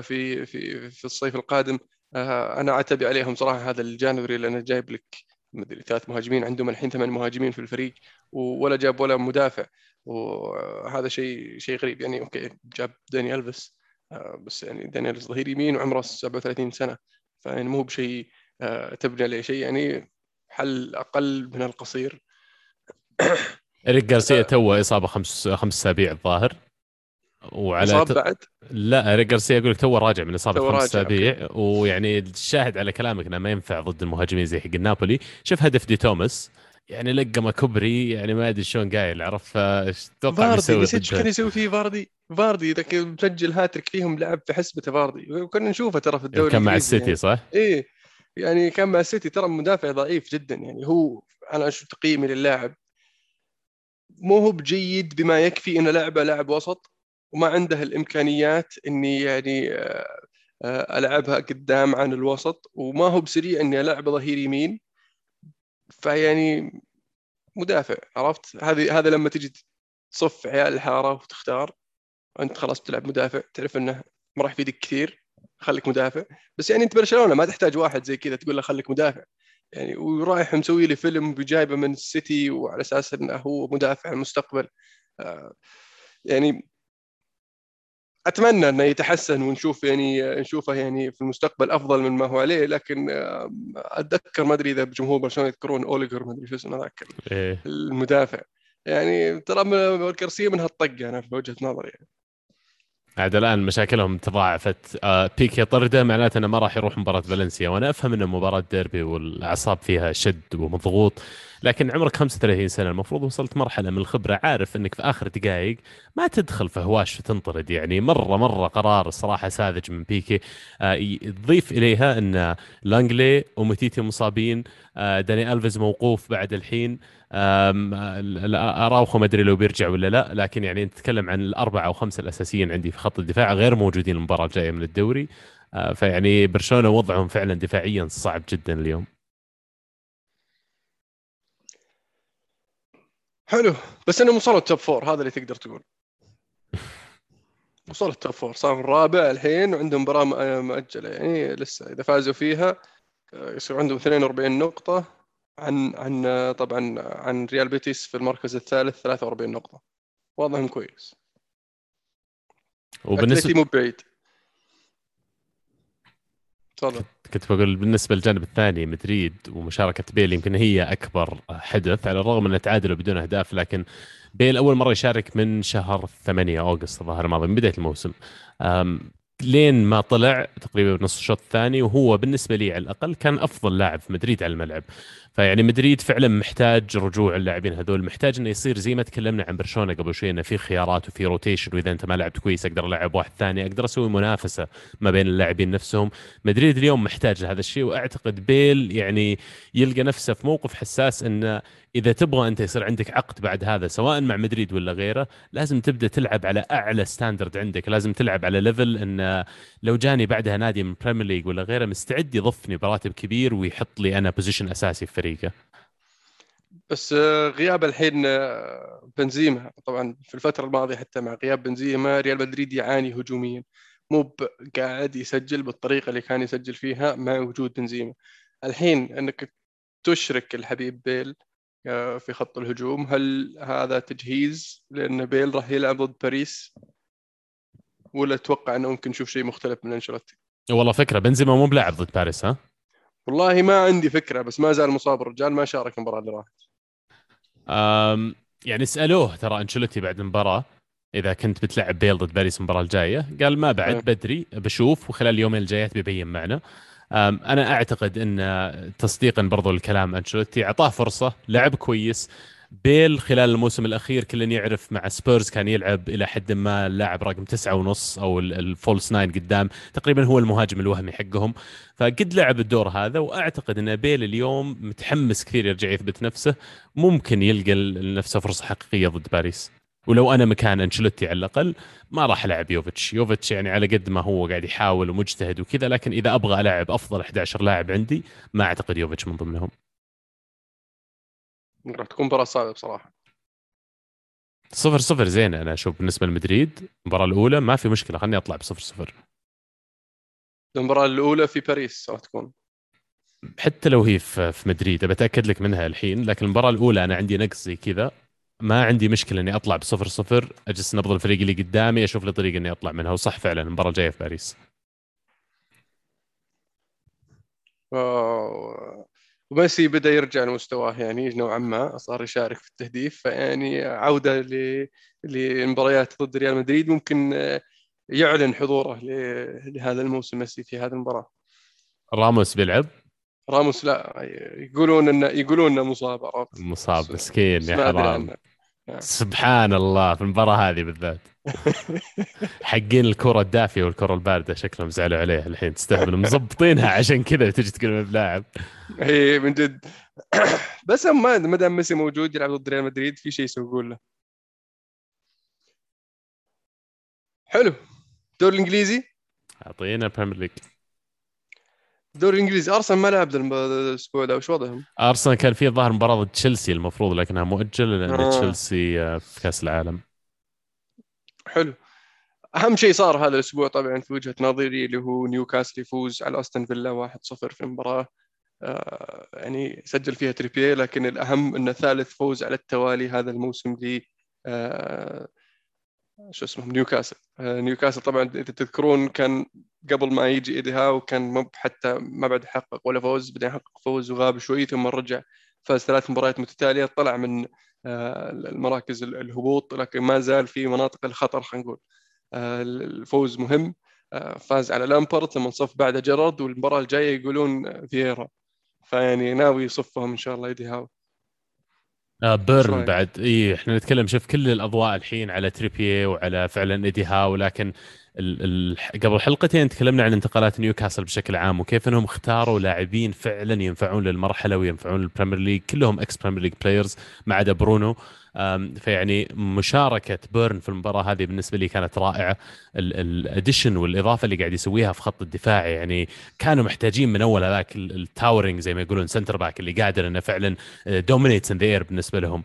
في في في الصيف القادم. أنا عتبي عليهم صراحة هذا ال January لأنه جايب لك مدري ثلاث مهاجمين عندهم الحين ثمان مهاجمين في الفريق ولا جاب ولا مدافع. وهذا شيء شيء غريب. يعني okay جاب داني ألفيس آه، بس يعني داني ألفيس ظهير يمين وعمره 37 سنة. فيعني مو بشيء آه، تبني عليه شيء. يعني حل أقل من القصير. إريك جارسيا تو إصابة خمس خمس أسابيع الظاهر. وعلى اصاب بعد؟ لا اريك جارسيا يقول لك تو راجع من إصابة خمس أسابيع. ويعني الشاهد على كلامك إنه ما ينفع ضد المهاجمين زي حق نابولي. شوف هدف دي توماس. يعني لقمه كبري يعني ما أدري شلون قايل عرف؟ إيش توقع فاردي نسيت إيش كان يسوي فيه فاردي؟ فاردي إذا كان مسجل هاتريك فيهم لعب في حسبته فاردي. وكنا نشوفه ترى في الدوري كان مع السيتي يعني. صح؟ إيه. يعني كان مع السيتي ترى مدافع ضعيف جدا. يعني هو أنا أشوف تقييمي للاعب مو هو بجيد بما يكفي إنه لعبه لاعب وسط. وما عنده الإمكانيات إني يعني آه، ألعبها قدام عن الوسط وما هو بسريع إني ألعب ظهير يمين. فيعني مدافع عرفت؟ هذه هذا لما تجي تصف عيال الحارة وتختار أنت خلاص بتلعب مدافع تعرف إنه ما راح يفيدك كثير خليك مدافع. بس يعني أنت برشلونة ما تحتاج واحد زي كذا تقول له خليك مدافع. يعني ورايح مسوي لي فيلم بجايبه من السيتي وعلى أساس إنه هو مدافع المستقبل. آه، يعني أتمنى أنه يتحسن ونشوف يعني نشوفه يعني في المستقبل أفضل من ما هو عليه لكن آه، أتذكر ما أدري إذا بجمهور برشلونة يذكرون اوليجر ما أدري شو اسمه ذاك إيه. المدافع يعني ترى الكرسيه من هالطقه أنا في وجهة نظري يعني. عاد الآن مشاكلهم تضاعفت آه بيكي طرده معناته إنه ما راح يروح مباراة فالنسيا وأنا أفهم إن مباراة ديربي والأعصاب فيها شد ومضغوط لكن عمرك 35 سنة المفروض وصلت مرحلة من الخبرة عارف إنك في آخر دقائق ما تدخل في هواش وتنطرد يعني مرة مرة قرار الصراحه ساذج من بيكي. آه ضيف إليها إن لانجلي ومتيتي مصابين. آه داني ألفيز موقوف بعد الحين. أراوخو ما أدري لو بيرجع ولا لا لكن يعني نتكلم عن الأربعة أو خمسة الأساسيين عندي في خط الدفاع غير موجودين المباراة الجاية من الدوري. آه، فيعني برشلونة وضعهم فعلا دفاعيا صعب جدا اليوم. حلو. بس انهم وصلوا ال top four هذا اللي تقدر تقول. وصلوا ال top four صار الرابع الحين وعندهم مباراه مؤجلة. يعني لسه إذا فازوا فيها آه، يصير عندهم 42 نقطة عن عن طبعا عن ريال بيتيس في المركز الثالث 43 نقطة. وضعهم كويس. وبالنسبه مو بعيد. تفضل. كنت بقول بالنسبة للجانب الثاني مدريد ومشاركة بيل يمكن هي أكبر حدث على الرغم انه تعادلوا بدون أهداف لكن بيل أول مرة يشارك من شهر 8 August الظاهر الماضي من بداية الموسم. لين ما طلع تقريبا بنص الشوط الثاني وهو بالنسبة لي على الأقل كان أفضل لاعب في مدريد على الملعب. فيعني مدريد فعلا محتاج رجوع اللاعبين هذول محتاج إنه يصير زي ما تكلمنا عن برشلونة قبل شوي إنه في خيارات وفي rotation وإذا أنت ما لعبت كويس أقدر ألعب واحد ثاني أقدر أسوي منافسة ما بين اللاعبين نفسهم. مدريد اليوم محتاج لهذا الشيء وأعتقد بيل يعني يلقى نفسه في موقف حساس إنه إذا تبغى أنت يصير عندك عقد بعد هذا سواء مع مدريد ولا غيره لازم تبدأ تلعب على أعلى standard عندك لازم تلعب على level ان لو جاني بعدها نادي من Premier League ولا غيره مستعد يضيفني براتب كبير ويحط لي أنا position أساسي في فريقه بس آه، غياب الحين آه، بنزيما. طبعا في الفترة الماضية حتى مع غياب بنزيما ريال مدريد يعاني هجوميا. مو قاعد يسجل بالطريقة اللي كان يسجل فيها مع وجود بنزيما. الحين إنك تشرك الحبيب بيل آه، في خط الهجوم هل هذا تجهيز لأن بيل راح يلعب ضد باريس؟ ولا تتوقع إنه ممكن نشوف شيء مختلف من أنشيلوتي؟ والله فكرة بنزيما مو بلاعب ضد باريس ها؟ والله ما عندي فكرة بس ما زال مصاب الرجال ما شارك المباراة اللي راحت. يعني سألوه ترى أنشيلوتي بعد المباراة إذا كنت بتلعب بيل ضد باريس المباراة الجاية. قال ما بعد بدري بشوف وخلال اليومين الجايات بيبين معنا أنا أعتقد إن تصديقا برضو الكلام أنشيلوتي اعطاه فرصة لعب كويس بيل خلال الموسم الأخير كلنا يعرف مع سبيرز كان يلعب إلى حد ما اللاعب رقم تسعة ونص أو ال false nine قدام. تقريبا هو المهاجم الوهمي حقهم. فقد لعب الدور هذا وأعتقد إن بيل اليوم متحمس كثير يرجع يثبت نفسه. ممكن يلقى لنفسه فرصة حقيقية ضد باريس. ولو أنا مكان انشلوتي على الأقل ما راح ألعب يوفيتش. يوفيتش يعني على قد ما هو قاعد يحاول ومجتهد وكذا لكن إذا أبغى ألعب أفضل 11 لاعب عندي ما أعتقد يوفيتش من ضمنهم. راح تكون مباراة صعبة بصراحة. صفر صفر زين أنا أشوف بالنسبة لمدريد. المباراة الأولى ما في مشكلة خليني أطلع بصفر صفر. المباراة الأولى في باريس راح تكون. حتى لو هي في في مدريد بتاكد لك منها الحين لكن المباراة الأولى أنا عندي نقص زي كذا. ما عندي مشكلة إني أطلع بصفر صفر أجلس نبض الفريق اللي قدامي أشوف لي طريقه إني أطلع منها وصح فعلا المباراة الجاية في باريس. وميسي بدأ يرجع لمستواه يعني نوعا ما صار يشارك في التهديف فيعني عودة ل... للمباريات ضد ريال مدريد ممكن يعلن حضوره لهذا الموسم ميسي في هذه المباراة. راموس بيلعب؟ راموس لا يقولون انه يقولون إنه مصاب عرفت مصاب مسكين يا حرام. سبحان الله في المباراة هذه بالذات. حقين الكرة الدافية والكرة الباردة شكلهم زعلوا عليه الحين تستهبل مظبطينها عشان كذا تجي تقول بلاعب إي من جد. بس ما ما دام ميسي موجود يلعب ضد ريال مدريد في شيء يسوقون له. حلو. الدوري الإنجليزي؟ أعطينا Premier League الدوري الإنجليزي. أرسنال ما لعب الأسبوع ده. وش وضعهم؟ أرسنال كان في ظاهر مباراة ضد تشيلسي المفروض لكنها مؤجلة لأن آه. تشيلسي آه، في كأس العالم. حلو. أهم شيء صار هذا الأسبوع طبعا في وجهة نظري اللي هو نيوكاسل يفوز على أستون فيلا 1-0 في المباراة. آه يعني سجل فيها تريبيه لكن الأهم إنه ثالث فوز على التوالي هذا الموسم ل آه شو اسمه نيوكاسل. آه نيوكاسل طبعا إذا تذكرون كان قبل ما يجي ايدي هاو كان حتى ما بعد حقق ولا فوز بعدين حقق فوز وغاب شوي ثم رجع فاز ثلاث مباريات متتالية طلع من آه، المراكز الهبوط لكن ما زال في مناطق الخطر خلينا نقول. آه، الفوز مهم. فاز على لامبارد ثم صف بعد جيرارد والمباراة الجاية يقولون فييرا. فيعني ناوي يصفهم إن شاء الله ايدي هاو آه بيرن بعد. إي إحنا نتكلم شوف كل الأضواء الحين على تريبيه وعلى فعلا ايدي هاو لكن ال ال قبل حلقتين تكلمنا عن انتقالات نيوكاسل بشكل عام وكيف إنهم اختاروا لاعبين فعلا ينفعون للمرحلة وينفعون لل Premier League كلهم ex Premier League players ما عدا برونو. فيعني مشاركة بيرن في المباراة هذه بالنسبة لي كانت رائعة. ال addition والإضافة اللي قاعد يسويها في خط الدفاع يعني كانوا محتاجين من أول هذاك ال towering زي ما يقولون centre back اللي قادر إنه فعلا dominates in the air بالنسبة لهم.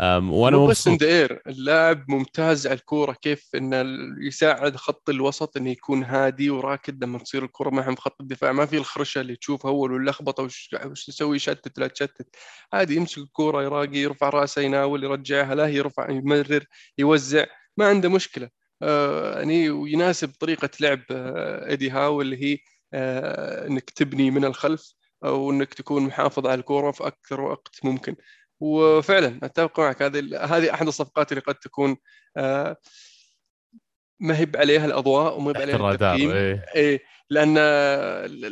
وأنا مو بس ان air اللاعب ممتاز على الكورة كيف انه يساعد خط الوسط إنه يكون هادي وراكد لما تصير الكورة معهم في خط الدفاع. ما في الخرشة اللي تشوفها أول واللخبطة وش تسوي يشتت لا تشتت. عادي يمسك الكورة يراقب يرفع رأسه يناول يرجعها لا يرفع يمرر يوزع. ما عنده مشكلة. آه يعني ويناسب طريقة لعب ايدي هاو اللي هي آه إنك تبني من الخلف أو إنك تكون محافظ على الكورة في أكثر وقت ممكن. وفعلا أتفق معك هذه هذه أحد الصفقات اللي قد تكون آه، ما هي عليها الأضواء وما هي عليها التقييم إيه. إيه لأن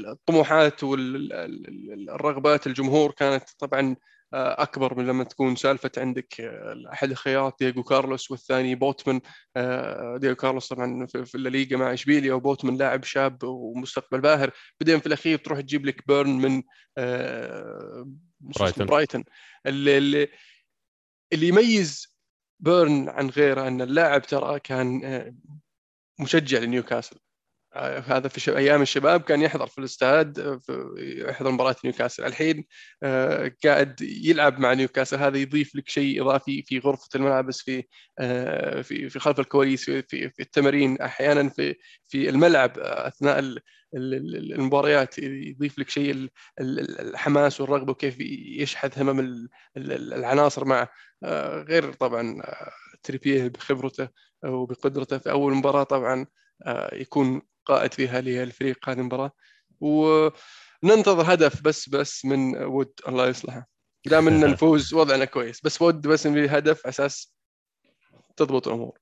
الطموحات والرغبات الجمهور كانت طبعا آه، أكبر من لما تكون سالفة عندك آه، أحد الخيارات دييغو كارلوس والثاني بوتمن دييغو كارلوس طبعا في الليغا مع إشبيليا وبوتمن لاعب شاب ومستقبل باهر بعدين في الأخير تروح تجيب لك بيرن من برايتون. برايتون. اللي, اللي, اللي يميز بيرن عن غيره أن اللاعب ترى كان آه، مشجع لنيوكاسل. هذا في أيام الشباب كان يحضر في الاستاد آه، يحضر مباراة نيوكاسل. الحين قاعد يلعب مع نيوكاسل. هذا يضيف لك شيء إضافي في غرفة الملابس في في في خلف الكواليس في في التمارين. أحيانا في في الملعب أثناء المباريات يضيف لك شيء الحماس والرغبة وكيف يشحذ همم العناصر آه، غير طبعا آه، تريبيه بخبرته وبقدرته في أول مباراة. طبعا آه، يكون قائد فيها للفريق هذه المباراة. وننتظر هدف بس بس من وود الله يصلحه. دام إن نفوز وضعنا كويس بس ود بس هدف أساس تضبط الأمور.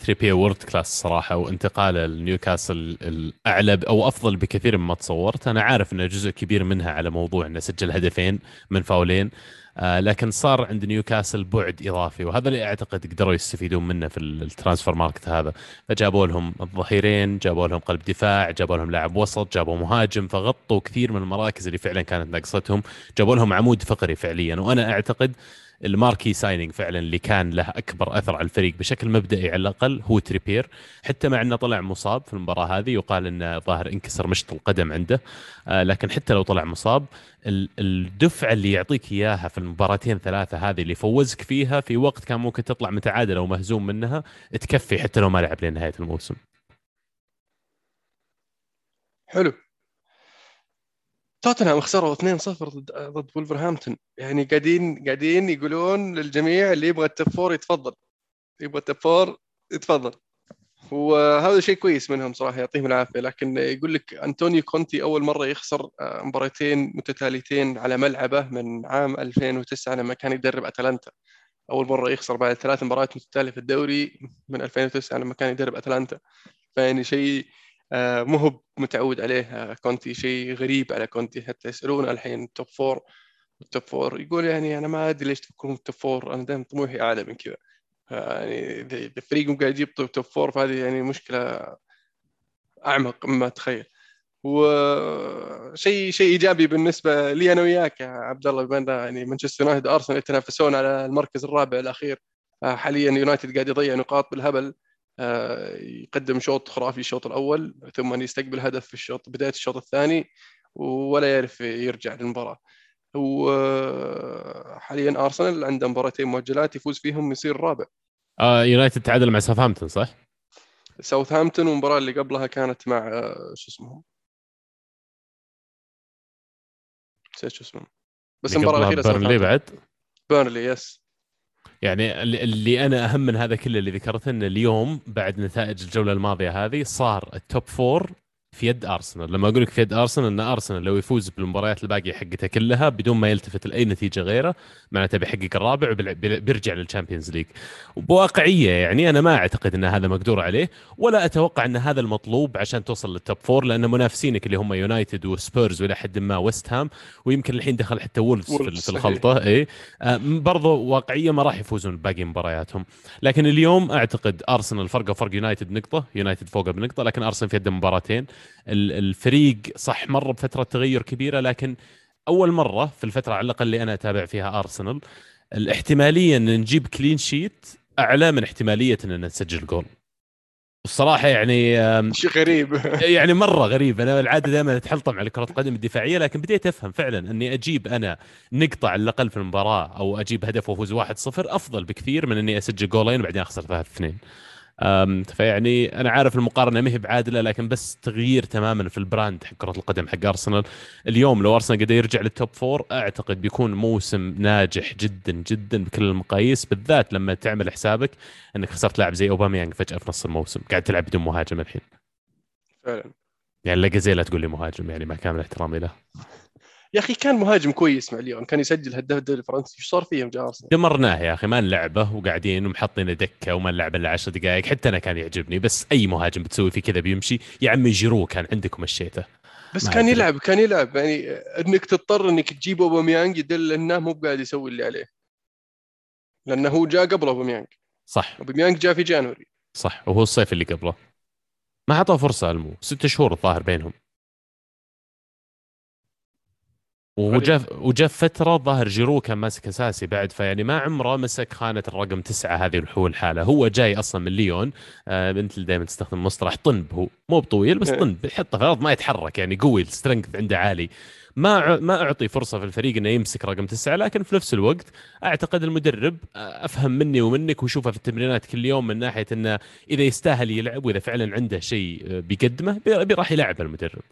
تريبير world class صراحة وانتقاله لنيوكاسل الأعلى أو أفضل بكثير مما تصورت. أنا عارف إنه جزء كبير منها على موضوع إنه سجل هدفين من فاولين. لكن صار عند نيوكاسل بعد إضافي وهذا اللي أعتقد قدروا يستفيدون منه في ال transfer market هذا. فجابوا لهم الظهيرين جابوا لهم قلب دفاع جابوا لهم لاعب وسط جابوا مهاجم فغطوا كثير من المراكز اللي فعلا كانت ناقصتهم جابوا لهم عمود فقري فعليا. وأنا أعتقد ال marquee signing فعلا اللي كان له أكبر أثر على الفريق بشكل مبدئي على الأقل هو تريبير حتى مع إنه طلع مصاب في المباراة هذه يقال انه ظاهر انكسر مشط القدم عنده. آه لكن حتى لو طلع مصاب الدفعة اللي يعطيك إياها في المباراتين ثلاثة هذه اللي فوزك فيها في وقت كان ممكن تطلع متعادل أو مهزوم منها تكفي حتى لو ما لعب لنهاية الموسم. حلو. توتنهام خسروا 2-0 ضد ضد ولفرهامبتون يعني قاعدين قاعدين يقولون للجميع اللي يبغى ال top four يتفضل. يبغى ال top four يتفضل. وهذا شيء كويس منهم صراحة يعطيهم العافية. لكن يقول لك انطونيو كونتي أول مرة يخسر آه، مباراتين متتاليتين على ملعبه من عام 2009 لما كان يدرب أتلانتا. أول مرة يخسر بعد ثلاث مباريات متتالية في الدوري من 2009 لما كان يدرب أتلانتا. فيعني شيء مو هو متعود عليه آه، كونتي شيء غريب على كونتي. حتى يسالونه الحين top four ال top four يقول يعني أنا ما أدري ليش تفكرون top four أنا دائما طموحي أعلى من كذا. يعني اذا فريق قاعد يجيب top four فهذه يعني مشكلة أعمق مما تخيل. وشيء شيء إيجابي بالنسبة لي أنا وياك يا عبد الله بما يعني مانشستر يونايتد ارسنال يتنافسون على المركز الرابع الأخير آه، حاليا يونايتد قاعد يضيع نقاط بالهبل. آه، يقدم شوط خرافي الشوط الأول ثم يستقبل هدف في الشوط بداية الشوط الثاني ولا يعرف يرجع للمباراة. وحاليا أرسنال عنده مباراتين مؤجلات يفوز فيهم يصير الرابع آه يونايتد تعادل مع ساوثهامبتون صح؟ ساوثهامبتون والمباراه اللي قبلها كانت مع آه، شو اسمهم نسيت شو اسمهم بس المباراة الأخيرة بيرنلي بعد؟ بيرنلي yes. يعني اللي أنا أهم من هذا كله اللي ذكرته إن اليوم بعد نتائج الجولة الماضية هذه صار ال top four في يد ارسنال لما أقول لك في يد ارسنال إن ارسنال لو يفوز بالمباريات الباقية حقتها كلها بدون ما يلتفت لأي نتيجة غيره معناته بيحقق الرابع وبيرجع لل Champions League وبواقعيه يعني أنا ما أعتقد إن هذا مقدور عليه ولا أتوقع إن هذا المطلوب عشان توصل لل top four لأن منافسينك اللي هم يونايتد وسبيرز وإلى حد ما ويست هام ويمكن الحين دخل حتى وولفز في الخلطة إي. آه برضو واقعية ما راح يفوزون باقي مبارياتهم. لكن اليوم أعتقد ارسنال فرقة فرق يونايتد نقطة يونايتد فوقه بنقطة لكن ارسنال في يده مباراتين. الفريق صح مر بفترة تغير كبيرة لكن أول مرة في الفترة على الأقل اللي أنا أتابع فيها ارسنال الاحتمالية إن نجيب clean sheet أعلى من احتمالية إن نسجل جول. الصراحة يعني شيء غريب. يعني مرة غريب. أنا العادة دائما أتحلطم على كرة القدم الدفاعية لكن بديت أفهم فعلا أني أجيب أنا نقطة على الأقل في المباراة أو أجيب هدف وأفوز 1-0 أفضل بكثير من أني أسجل جولين وبعدين أخسر 3-2 فيعني أنا عارف المقارنة ما هي بعادلة لكن بس تغيير تماما في ال brand حق كرة القدم حق أرسنال. اليوم لو أرسنال قدر يرجع لل top four أعتقد بيكون موسم ناجح جدا جدا بكل المقاييس بالذات لما تعمل حسابك إنك خسرت لاعب زي اوباميانج فجأة في نص الموسم. قاعد تلعب بدون مهاجم الحين. فعلا. يعني لا تقول لي مهاجم يعني مع كامل احترامي له. يا أخي كان مهاجم كويس مع ليون كان يسجل هداف الدوري الفرنسي. إيش صار فيهم جا أرسنال؟ دمرناه يا أخي ما نلعبه وقاعدين ومحطينه دكة وما نلعب إلا 10 دقائق حتى أنا كان يعجبني بس أي مهاجم بتسوي فيه كذا بيمشي. يا عمي جيرو كان عندك ومشيته بس كان يلعب كان يلعب يعني إنك تضطر إنك تجيب أوباميانج يدل إنه مو بقاعد يسوي اللي عليه. لأنه هو جاء قبل أوباميانج. صح. أوباميانج جاء في جانوري. صح وهو الصيف اللي قبله. ما اعطاه فرصة ألمو ست شهور الظاهر بينهم. وجاء وجاء فترة ظاهر جيرو كان ماسك أساسي بعد فيعني ما عمره مسك خانة الرقم تسعة هذه الحول الحاله هو جاي أصلا من ليون آه أنت دائما تستخدم مصطلح طنب هو مو بطويل بس إيه. طنب يحطه في الأرض ما يتحرك يعني قوي السترنث عنده عالي ما ما أعطي فرصة في الفريق إنه يمسك رقم تسعة لكن في نفس الوقت أعتقد المدرب آه، أفهم مني ومنك وشوفه في التمرينات كل يوم من ناحية إنه إذا يستاهل يلعب وإذا فعلا عنده شيء آه، بيقدمه راح يلعب المدرب.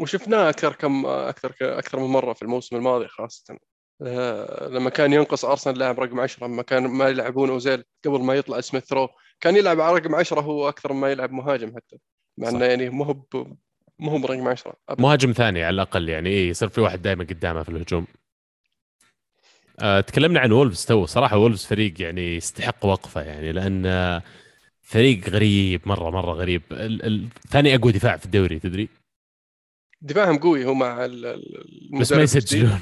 وشفناه أكثر كم أكثر أكثر من مرة في الموسم الماضي خاصة. آه، لما كان ينقص أرسنال لاعب رقم 10 لما كان ما يلعبون أوزيل قبل ما يطلع سميث ثرو كان يلعب على رقم 10 هو أكثر ما يلعب مهاجم حتى. مع إنه يعني مو هو مو هو برقم 10 مهاجم ثاني على الأقل يعني إيه يصير في واحد دائما قدامه في الهجوم. أه تكلمنا عن وولفز too. صراحة وولفز فريق يعني يستحق وقفه يعني لأن فريق غريب مره مرة غريب. ثاني أقوى دفاع في الدوري تدري؟ دفاعهم قوي هو مع بس ما يسجلون.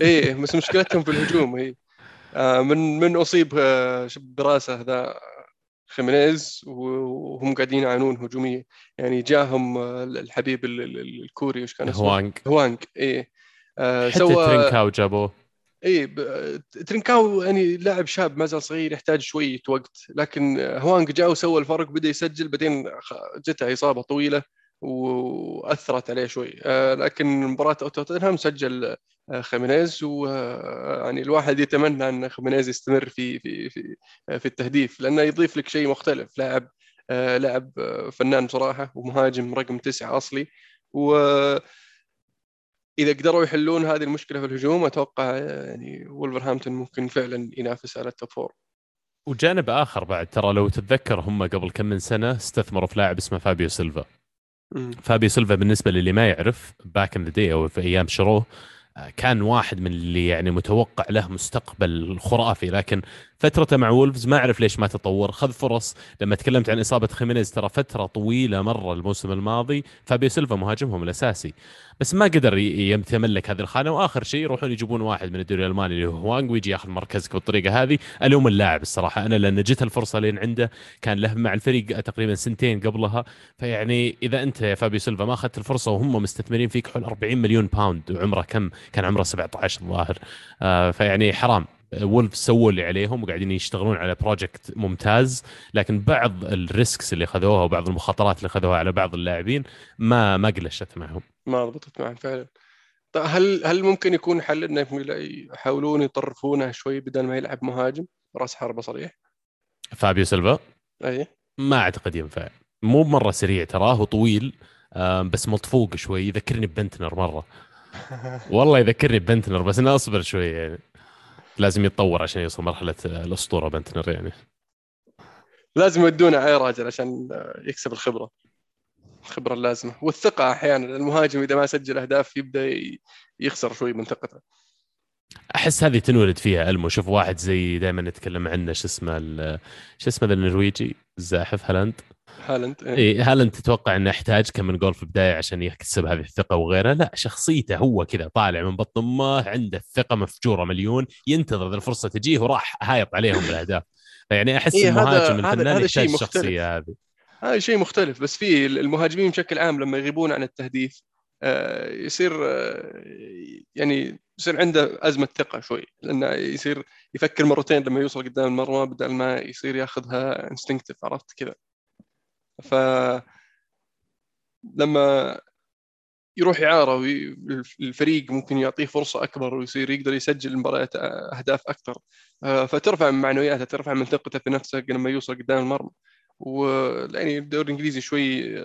إيه بس مشكلتهم في الهجوم هي آه من من أصيب آه براسه ذا خيمينيز وهم قاعدين يعانون هجوميا يعني جاهم آه، الحبيب الكوري وش كان اسمه؟ هوانج هوانج إيه. آه سوى ترينكاو جابوه. اي ترينكاو يعني لاعب شاب ما زال صغير يحتاج شوية وقت. لكن هوانج جاء وسوى الفرق بدأ يسجل بعدين جته إصابة طويلة. وأثرت عليه شوي. آه، لكن مباراة توتنهام سجل آه، خيمينيز ويعني الواحد يتمنى أن خيمينيز يستمر في في في في التهديف لأنه يضيف لك شيء مختلف. لاعب آه، لاعب فنان بصراحه ومهاجم رقم تسعة أصلي. و إذا قدروا يحلون هذه المشكلة في الهجوم أتوقع يعني ولفرهامبتون ممكن فعلا ينافس على ال top four وجانب آخر بعد ترى لو تتذكر هم قبل كم من سنة استثمروا في لاعب اسمه فابيو سيلفا. فابيو سيلفا بالنسبة للي ما يعرف back in the day أو في أيام شروه كان واحد من اللي يعني متوقع له مستقبل خرافي لكن فترته مع وولفز ما أعرف ليش ما تطور. خذ فرص. لما تكلمت عن إصابة خيمينيز ترى فترة طويلة مرة الموسم الماضي فابيو سيلفا مهاجمهم الأساسي. بس ما قدر يتملك هذه الخانة. وآخر شيء يروحون يجيبون واحد من الدوري الألماني اللي هو هوانغ ويجي ياخذ مركزك بالطريقة هذه. ألوم اللاعب الصراحة. أنا لأن جت الفرصة لين عنده كان له مع الفريق تقريبا سنتين قبلها. فيعني إذا أنت يا فابيو سيلفا ما أخذت الفرصة وهم مستثمرين فيك حول 40 مليون pound وعمره كم؟ كان عمره 17 الظاهر آه فيعني حرام. وولف سووا اللي عليهم وقاعدين يشتغلون على project ممتاز لكن بعض ال risks اللي اخذوها وبعض المخاطرات اللي اخذوها على بعض اللاعبين ما ما قلشت معهم. ما ضبطت معهم فعلا. طيب هل هل ممكن يكون حل انهم يحاولون يطرفونه شوي بدل ما يلعب مهاجم؟ راس حربة صريح؟ فابيو سيلفا؟ أي. ما أعتقد ينفع. مو مرة سريع تراه وطويل بس مطفوق شوي. يذكرني ببنتنر مرة. والله يذكرني ببنتنر بس أنا أصبر شوي يعني. لازم يتطور عشان يوصل مرحلة الأسطورة بنتنر يعني. لازم يودونه على راجل عشان يكسب الخبرة. الخبرة اللازمة. والثقة أحيانا المهاجم إذا ما سجل أهداف يبدأ يخسر شوي من ثقته. أحس هذه تنولد فيها ألمو. شوف واحد زي دائما نتكلم عنه شو اسمه شو اسمه النرويجي؟ الزاحف هالاند؟ هالاند اي إيه هالاند تتوقع إنه يحتاج كم من جول في البدايه عشان يكسب هذه الثقه وغيرها لا شخصيته هو كذا طالع من بطن أمه عنده الثقة مفجورة مليون ينتظر الفرصة تجيه وراح هايط عليهم بالأهداف. فيعني أحس إيه المهاجم الفنان يحتاج الشخصيه هذه. هذا شيء مختلف بس في المهاجمين بشكل عام لما يغيبون عن التهديف آه، يصير آه، يعني يصير عنده أزمة ثقة شوي لأنه يصير يفكر مرتين لما يوصل قدام المرمى بدل ما يصير ياخذها instinctive عرفت كذا؟ ف لما يروح اعاره والفريق ممكن يعطيه فرصة أكبر ويصير يقدر يسجل مباريات أهداف أكثر. آه، فترفع من معنوياته ترفع من ثقته في نفسه لما يوصل قدام المرمى. ويعني الدوري الإنجليزي شوي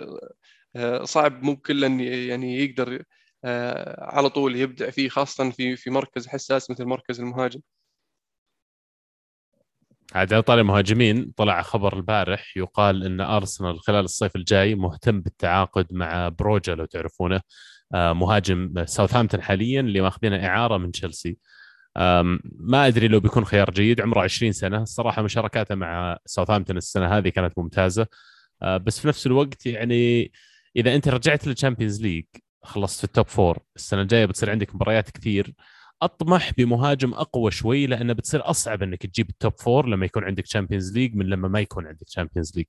آه، صعب مو كل يعني يقدر آه، على طول يبدع فيه خاصة في في مركز حساس مثل مركز المهاجم. عاد طالع المهاجمين طلع خبر البارح يقال إن أرسنال خلال الصيف الجاي مهتم بالتعاقد مع بروجا لو تعرفونه آه، مهاجم ساوثهامبتون حاليا اللي ماخذينه إعارة من تشيلسي. ما أدري لو بيكون خيار جيد عمره 20 سنة. الصراحة مشاركاته مع ساوثهامبتون السنة هذه كانت ممتازة. آه، بس في نفس الوقت يعني إذا أنت رجعت لل Champions League خلصت في ال top four السنة الجاية بتصير عندك مباريات كثير. أطمح بمهاجم أقوى شوي لأنه بتصير أصعب إنك تجيب ال top four لما يكون عندك Champions League من لما ما يكون عندك Champions League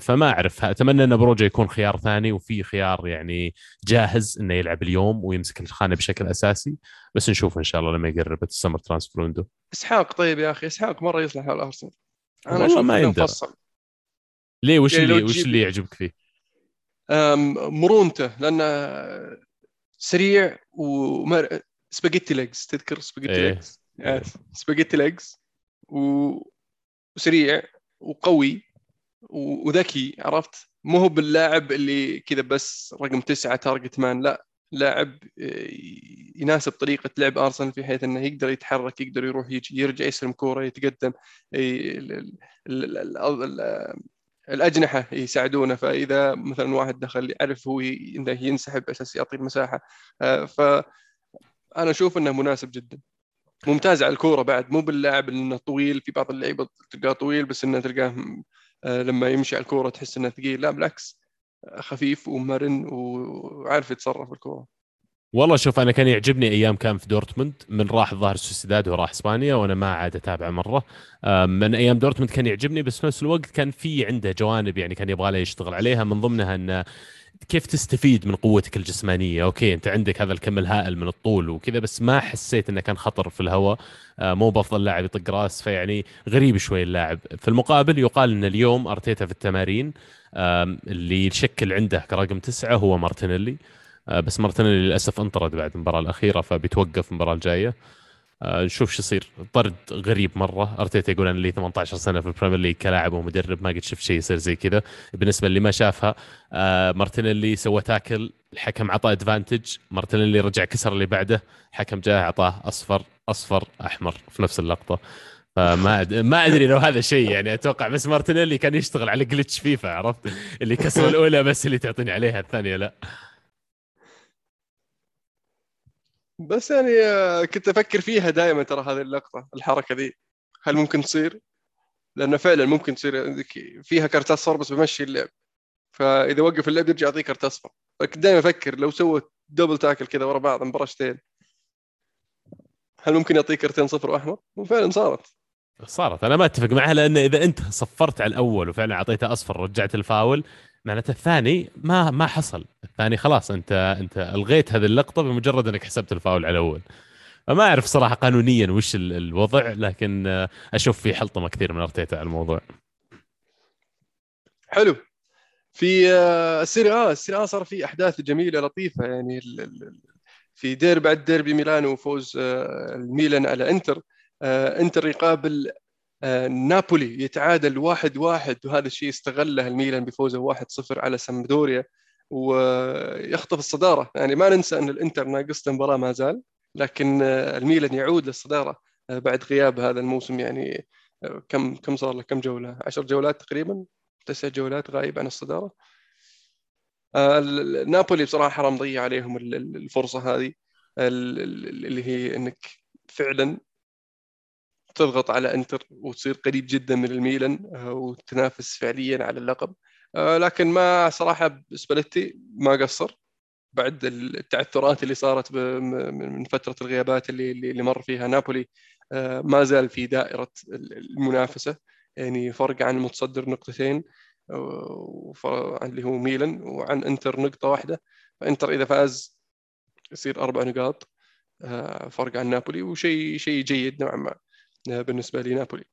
فما أعرف أتمنى إن بروجا يكون خيار ثاني وفي خيار يعني جاهز إنه يلعب اليوم ويمسك الخانة بشكل أساسي. بس نشوف إن شاء الله لما يقرب ال summer transfer window إسحاق طيب يا أخي إسحاق مرة يصلح على ارسنال أنا والله ما يندر ليه وش يعني اللي وش اللي يعجبك فيه؟ مرونته لأنه سريع ومر... spaghetti legs تذكر سباجيتي إيه. legs إيه. spaghetti legs وسريع وقوي وذكي عرفت مو هو باللاعب اللي كذا بس رقم تسعة target man لا لاعب آه، يناسب طريقة لعب أرسنال في حيث أنه يقدر يتحرك يقدر يروح يجي يرجع يستلم كورة يتقدم الأجنحة يساعدونه فإذا مثلا واحد دخل يعرف هو إنه ينسحب أساس يعطي المساحة آه، فأنا أشوف أنه مناسب جدا. ممتاز على الكورة بعد مو باللاعب إنه طويل في بعض اللعيبة تلقاه طويل بس إنه تلقاه آه، لما يمشي على الكورة تحس إنه ثقيل. لا بالعكس خفيف ومرن وعارف يتصرف الكورة. والله شوف أنا كان يعجبني أيام كان في دورتموند. من راح الظاهر سوسيداد وراح إسبانيا وأنا ما عاد اتابعه مرة. من أيام دورتموند كان يعجبني بس في نفس الوقت كان في عنده جوانب يعني كان يبغى له يشتغل عليها. من ضمنها انه كيف تستفيد من قوتك الجسمانية؟ okay أنت عندك هذا الكم الهائل من الطول وكذا بس ما حسيت إنه كان خطر في الهواء. آه، مو بأفضل لاعب يطق رأس فيعني غريب شوي اللاعب. في المقابل يقال إن اليوم أرتيتا في التمارين اللي يشكل عنده كرقم تسعة هو مارتينيلي. آه، بس مارتينيلي للأسف انطرد بعد المباراة الأخيرة فبيتوقف المباراة الجاية. نشوف شو يصير. طرد غريب مرة. أرتيتا يقول أنا لي 18 سنة في ال Premier League كلاعب ومدرب ما قد شفت شيء يصير زي كذا. بالنسبة اللي ما شافها آه، مارتينيلي سوى tackle الحكم عطاه advantage مارتينيلي رجع كسر اللي بعده الحكم جاء اعطاه أصفر أصفر أحمر في نفس اللقطة. فما ما أدري لو هذا شيء يعني. أتوقع بس مارتينيلي كان يشتغل على glitch فيفا عرفت؟ اللي كسر الأولى بس اللي تعطيني عليها الثانية لا. بس يعني آه، كنت أفكر فيها دائما ترى هذه اللقطة الحركة ذي. هل ممكن تصير؟ لأنه فعلا ممكن تصير فيها كرت اصفر بس بمشي اللعب. فإذا وقف اللعب يرجع يعطيه كرت اصفر فكنت دائما أفكر لو سوى دبل تاكل كذا ورا بعض مبارشتين هل ممكن يعطيه كرتين صفر واحمر؟ وفعلا صارت. صارت. أنا ما أتفق معها لأن إذا أنت صفرت على الأول وفعلا اعطيته أصفر رجعت الفاول معناته الثاني ما ما حصل. الثاني خلاص انت انت الغيت هذه اللقطة بمجرد انك حسبت الفاول على الأول. فما أعرف صراحة قانونيا وش الوضع لكن أشوف في حلطمة كثير من أرتيتا على الموضوع. حلو. في آه، السيري آه السيري آه صار في أحداث جميلة لطيفة يعني في دير بعد ديربي ميلانو وفوز آه، الميلان على إنتر. آه، إنتر يقابل نابولي يتعادل واحد واحد وهذا الشيء استغله الميلان بفوزه واحد صفر على سامبدوريا ويخطف الصدارة. يعني ما ننسى أن الإنتر ناقص المباراة ما زال لكن الميلان يعود للصدارة بعد غياب هذا الموسم. يعني كم كم صار له؟ كم جولة؟ عشر جولات تقريبا؟ تسع جولات غايب عن الصدارة. نابولي بصراحة حرام ضيع عليهم الفرصة هذه اللي هي إنك فعلا تضغط على انتر وتصير قريب جدا من الميلان آه، وتنافس فعليا على اللقب. آه، لكن ما صراحة سباليتي ما قصر بعد التعثرات اللي صارت من فترة الغيابات اللي اللي مر فيها نابولي. آه، ما زال في دائرة المنافسة يعني فرق عن المتصدر نقطتين اللي هو ميلان وعن انتر نقطة واحدة. فانتر إذا فاز يصير أربع نقاط فرق عن نابولي وشيء شيء جيد نوعا ما. بالنسبة لنابولي.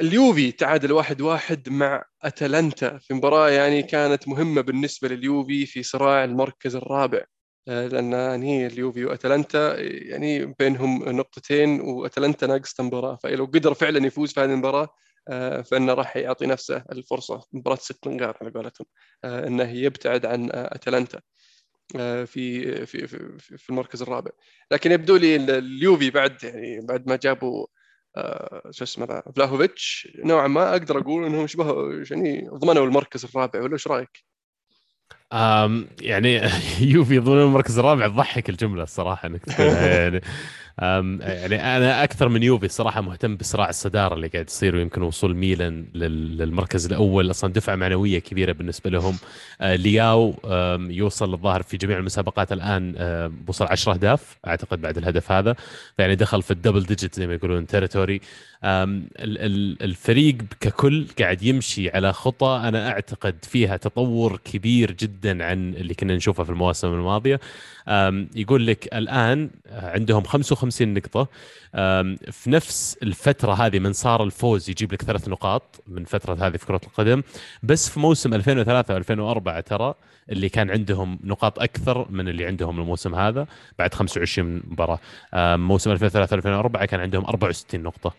اليوفي تعادل واحد واحد مع أتلانتا في مباراة يعني كانت مهمة بالنسبة لليوفي في صراع المركز الرابع. آه، لأن يعني اليوفي وأتلانتا يعني بينهم نقطتين وأتلانتا ناقص مباراة. فلو قدر فعلا يفوز في هذه المباراة آه، فإنه راح يعطي نفسه الفرصة. مباراة ست نقاط على قولتهم آه، إنه يبتعد عن أتلانتا. آه، في في في, في المركز الرابع لكن يبدو لي اليوفي بعد يعني بعد ما جابوا آه، شو اسمه ذا فلاهوفيتش نوعا ما أقدر أقول إنهم شبه يعني ضمنوا المركز الرابع ولا إيش رأيك؟ يعني يوفي ضمن المركز الرابع تضحك الجملة الصراحة إنك يعني يعني أنا أكثر من يوفي الصراحه مهتم بصراع الصدارة اللي قاعد يصير ويمكن وصول ميلان للمركز الأول. أصلا دفعة معنوية كبيرة بالنسبة لهم. آه، لياو يوصل الظاهر في جميع المسابقات الآن وصل 10 أهداف أعتقد بعد الهدف هذا. فيعني دخل في ال double digit زي ما يقولون territory الفريق ككل قاعد يمشي على خطى. أنا أعتقد فيها تطور كبير جدا عن اللي كنا نشوفه في المواسم الماضية. يقول لك الآن عندهم 55 نقطة. في نفس الفترة هذه من صار الفوز يجيب لك ثلاث نقاط من فترة هذه في كرة القدم بس في موسم 2003 و2004 ترى اللي كان عندهم نقاط أكثر من اللي عندهم الموسم هذا بعد 25 مباراة. موسم 2003 2004 كان عندهم 64 نقطة.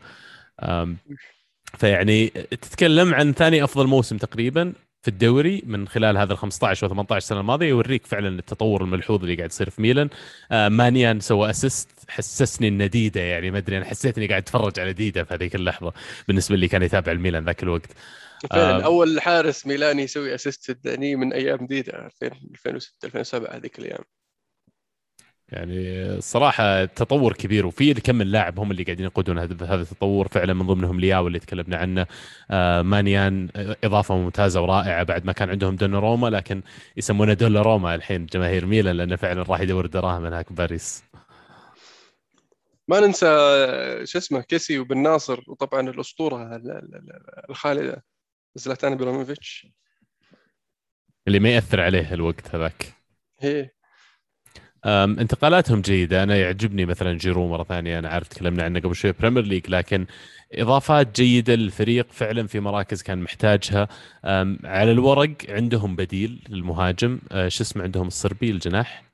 فيعني تتكلم عن ثاني أفضل موسم تقريبا في الدوري من خلال هذا ال 15 و 18 سنه الماضية يوريك فعلا التطور الملحوظ اللي قاعد يصير في ميلان. آه مانيان سوى assist. حسسني انه ديدا يعني ما أدري أنا حسيت إني قاعد أتفرج على ديدا في هذيك اللحظة بالنسبة لي كان يتابع الميلان ذاك الوقت. فعلا آه أول حارس ميلاني يسوي assist في من أيام ديدا 2006 2007 هذيك الأيام. يعني الصراحة تطور كبير وفي كم من لاعب هم اللي قاعدين يقودون هذا التطور. فعلا من ضمنهم لياو اللي تكلمنا عنه. آه مانيان إضافة ممتازة ورائعة بعد ما كان عندهم دوناروما لكن يسمونه روما الحين جماهير ميلان لأنه فعلا راح يدور دراهم هناك باريس. ما ننسى شو اسمه كيسي وبن ناصر وطبعا الأسطورة الخالدة زلاتان إبراهيموفيتش. اللي ما يأثر عليه الوقت هذاك. هي. انتقالاتهم جيدة. أنا يعجبني مثلا جيرو مرة ثانية. أنا عارف تكلمنا عنه قبل شوي Premier League لكن إضافات جيدة للفريق فعلا في مراكز كان محتاجها. على الورق عندهم بديل للمهاجم أه، شو اسمه عندهم؟ الصربي الجناح.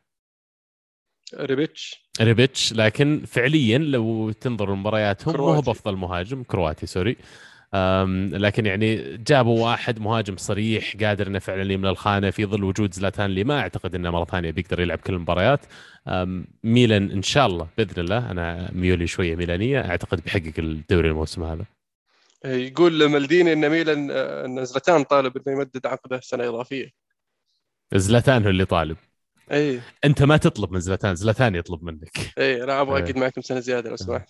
ريبيتش. ريبيتش لكن فعليا لو تنظر لمبارياتهم مو هو. بأفضل مهاجم كرواتي sorry. لكن يعني جابوا واحد مهاجم صريح قادر إنه فعلا يملى الخانة في ظل وجود زلاتان اللي ما أعتقد إنه مرة ثانية بيقدر يلعب كل المباريات ميلان إن شاء الله بإذن الله أنا ميولي شوية ميلانية أعتقد بيحقق الدوري الموسم هذا. يقول مالديني إن ميلان آه، إن زلاتان طالب إنه يمدد عقده سنة إضافية. زلاتان هو اللي طالب. إي. أنت ما تطلب من زلاتان زلاتان يطلب منك. إي أنا أبغى. اقعد معكم سنة زيادة لو سمحت.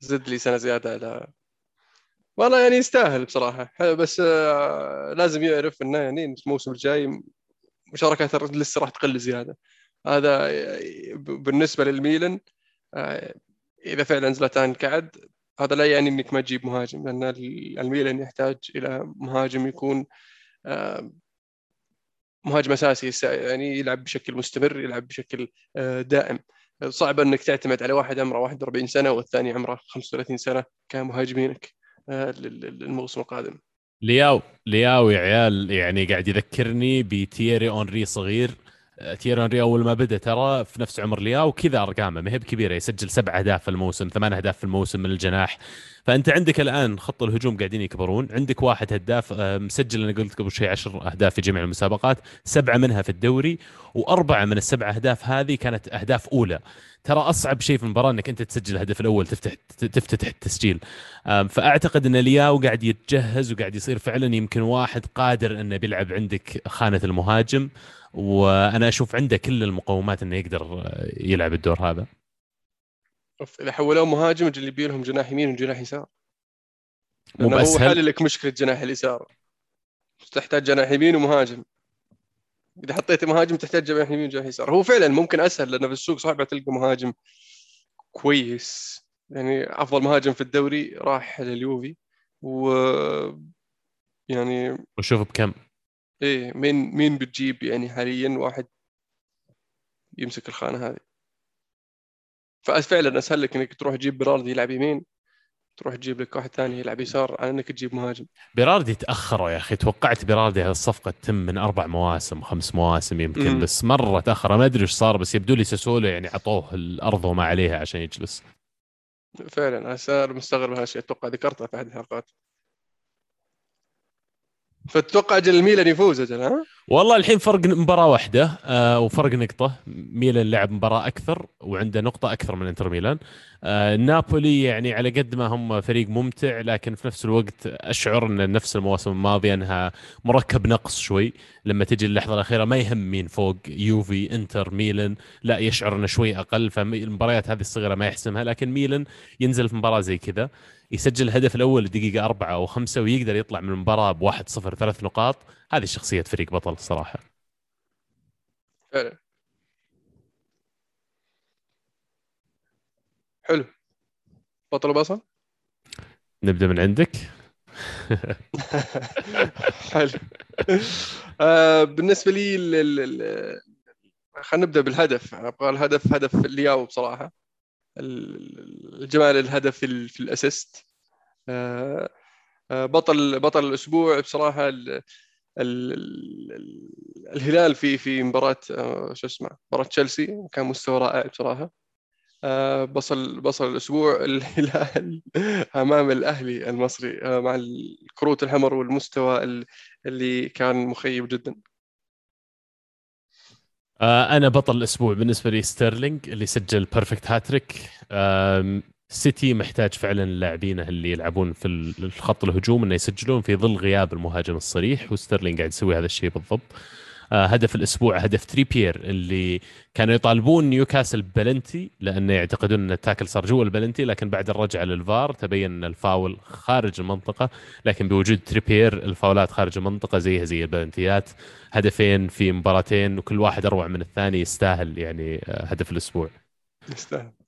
زد لي سنة زيادة على والله يعني يستاهل بصراحة. بس آه، لازم يعرف إنه يعني الموسم الجاي مشاركاته لسه راح تقل زيادة. هذا بالنسبة للميلان آه، إذا فعلا زلاتان قعد هذا لا يعني إنك ما تجيب مهاجم لأن ال- الميلان يحتاج إلى مهاجم يكون آه، مهاجم أساسي يعني يلعب بشكل مستمر يلعب بشكل آه، دائم. صعب أنك تعتمد على واحد عمره 41 سنة والثاني عمره 35 سنة كمهاجمينك آه، لل- لل- للموسم القادم. لياو لياو يا عيال يعني قاعد يذكرني بتييري أونري صغير. تييري اونري أول ما بدأ ترى في نفس عمر لياو كذا أرقامه. ما هي بكبيرة يسجل سبع أهداف في الموسم ثمان أهداف في الموسم من الجناح. فأنت عندك الآن خط الهجوم قاعدين يكبرون. عندك واحد هداف آه، مسجل أنا قلت قبل شوي عشر أهداف في جميع المسابقات سبعة منها في الدوري وأربعة من السبع أهداف هذه كانت أهداف أولى. ترى أصعب شيء في المباراة إنك أنت تسجل الهدف الأول تفتح تفتتح التسجيل. فأعتقد إن لياو قاعد يتجهز وقاعد يصير فعلا يمكن واحد قادر إنه بيلعب عندك خانة المهاجم. وأنا أشوف عنده كل المقومات إنه يقدر يلعب الدور هذا. أوف، إذا حولوه مهاجم اللي يبي لهم جناح يمين وجناح يسار. مو لأنه هو حل لك مشكلة جناح اليسار. تحتاج جناح يمين ومهاجم. إذا حطيت مهاجم تحتاج جناح يمين وجناح يسار. هو فعلا ممكن أسهل لأنه في السوق صعب تلقى مهاجم كويس. يعني أفضل مهاجم في الدوري راح لليوفي. و يعني وشوف بكم. إيه مين مين بتجيب يعني حاليا واحد يمسك الخانة هذه؟ ففعلا أسهل لك إنك تروح تجيب براردي يلعب يمين تروح تجيب لك واحد ثاني يلعب يسار على إنك تجيب مهاجم. بيراردي تأخروا يا أخي توقعت بيراردي هذه الصفقة تتم من أربع مواسم خمس مواسم يمكن مم. بس مرة تاخر ما أدري إيش صار بس يبدو لي ساسولو يعني عطوه الأرض وما عليها عشان يجلس. فعلا أنا صار مستغرب هالشيء أتوقع ذكرتها في أحد الحلقات. فتتوقع أجل الميلان يفوز أجل ها؟ والله الحين فرق مباراة واحدة آه وفرق نقطة. ميلان لعب مباراة أكثر وعنده نقطة أكثر من إنتر ميلان. آه نابولي يعني على قد ما هم فريق ممتع لكن في نفس الوقت أشعر أن نفس المواسم الماضية أنها مركب نقص شوي. لما تجي اللحظة الأخيرة ما يهم مين فوق يوفي إنتر ميلان. لا يشعر أنه شوي أقل فالمباريات هذه الصغيرة ما يحسمها لكن ميلان ينزل في مباراة زي كذا. يسجل الهدف الأول الدقيقة أربعة أو خمسة ويقدر يطلع من المباراة بواحد صفر ثلاث نقاط. هذه شخصية فريق بطل الصراحة فعلا حلو. بطل وبصل نبدأ من عندك. حلو. آه بالنسبة لي خلينا نبدأ بالهدف. أبغى الهدف هدف لياو بصراحه الجمال الهدف في, ال- في الأسيست. آه آه بطل بطل الأسبوع بصراحة ال ال ال الهلال في في مباراة آه، شو اسمه مباراة تشيلسي. كان مستوى رائع بصراحة. بصل بصل الأسبوع الهلال أمام الأهلي المصري مع الكروت الحمر والمستوى ال- اللي كان مخيب جدا. آه أنا بطل الأسبوع بالنسبة لي ستيرلينج اللي سجل perfect hat-trick سيتي محتاج فعلا لاعبينه اللي يلعبون في ال- الخط الهجوم إنه يسجلون في ظل غياب المهاجم الصريح وستيرلينج قاعد يسوي هذا الشيء بالضبط. هدف الأسبوع هدف تريبير اللي كانوا يطالبون نيوكاسل بلنتي لأنه يعتقدون أن ال tackle صار جوا البلنتي لكن بعد الرجعة للفار تبين أن الفاول خارج المنطقة لكن بوجود تريبير الفاولات خارج المنطقة زيها زي البلنتيات هدفين في مباراتين وكل واحد أروع من الثاني يستاهل يعني آه، هدف الأسبوع. يستاهل.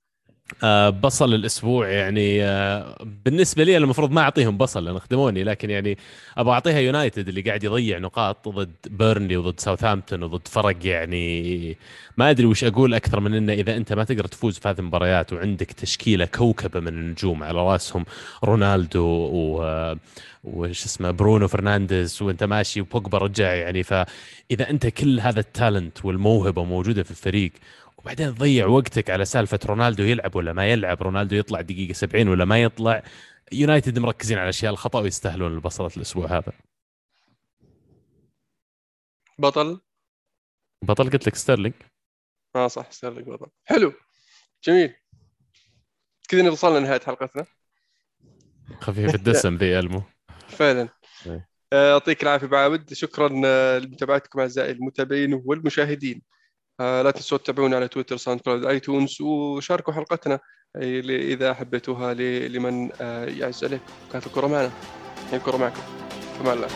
آه، بصل الأسبوع يعني آه، بالنسبة لي المفروض ما أعطيهم بصل لأن خدموني لكن يعني أبغى أعطيها يونايتد اللي قاعد يضيع نقاط ضد بيرنلي وضد ساوثهامبتون وضد فرق يعني ما أدري وش أقول أكثر من إنه إذا أنت ما تقدر تفوز في هذه المباريات وعندك تشكيلة كوكبة من النجوم على رأسهم رونالدو و وش اسمه برونو فرنانديز وأنت ماشي وبوجبا رجع يعني فإذا أنت كل هذا ال talent والموهبة موجودة في الفريق وبعدين تضيع وقتك على سالفة رونالدو يلعب ولا ما يلعب. رونالدو يطلع دقيقة 70 ولا ما يطلع. يونايتد مركزين على الاشياء الخطأ ويستاهلون البصل الأسبوع هذا. بطل؟ بطل قلت لك ستيرلينج آه صح ستيرلينج بطل. حلو جميل. كذا وصلنا لنهاية حلقتنا. خفيف الدسم ذي ألمو. فعلا. إيه. آه، يعطيك العافية بو عابد شكرا آه، لمتابعتكم أعزائي المتابعين والمشاهدين. لا تنسوا تتابعونا على تويتر SoundCloud iTunes وشاركوا حلقتنا. إذا حبيتوها لمن يعز عليكم كانت الكرة معنا. الكرة معكم. فمان الله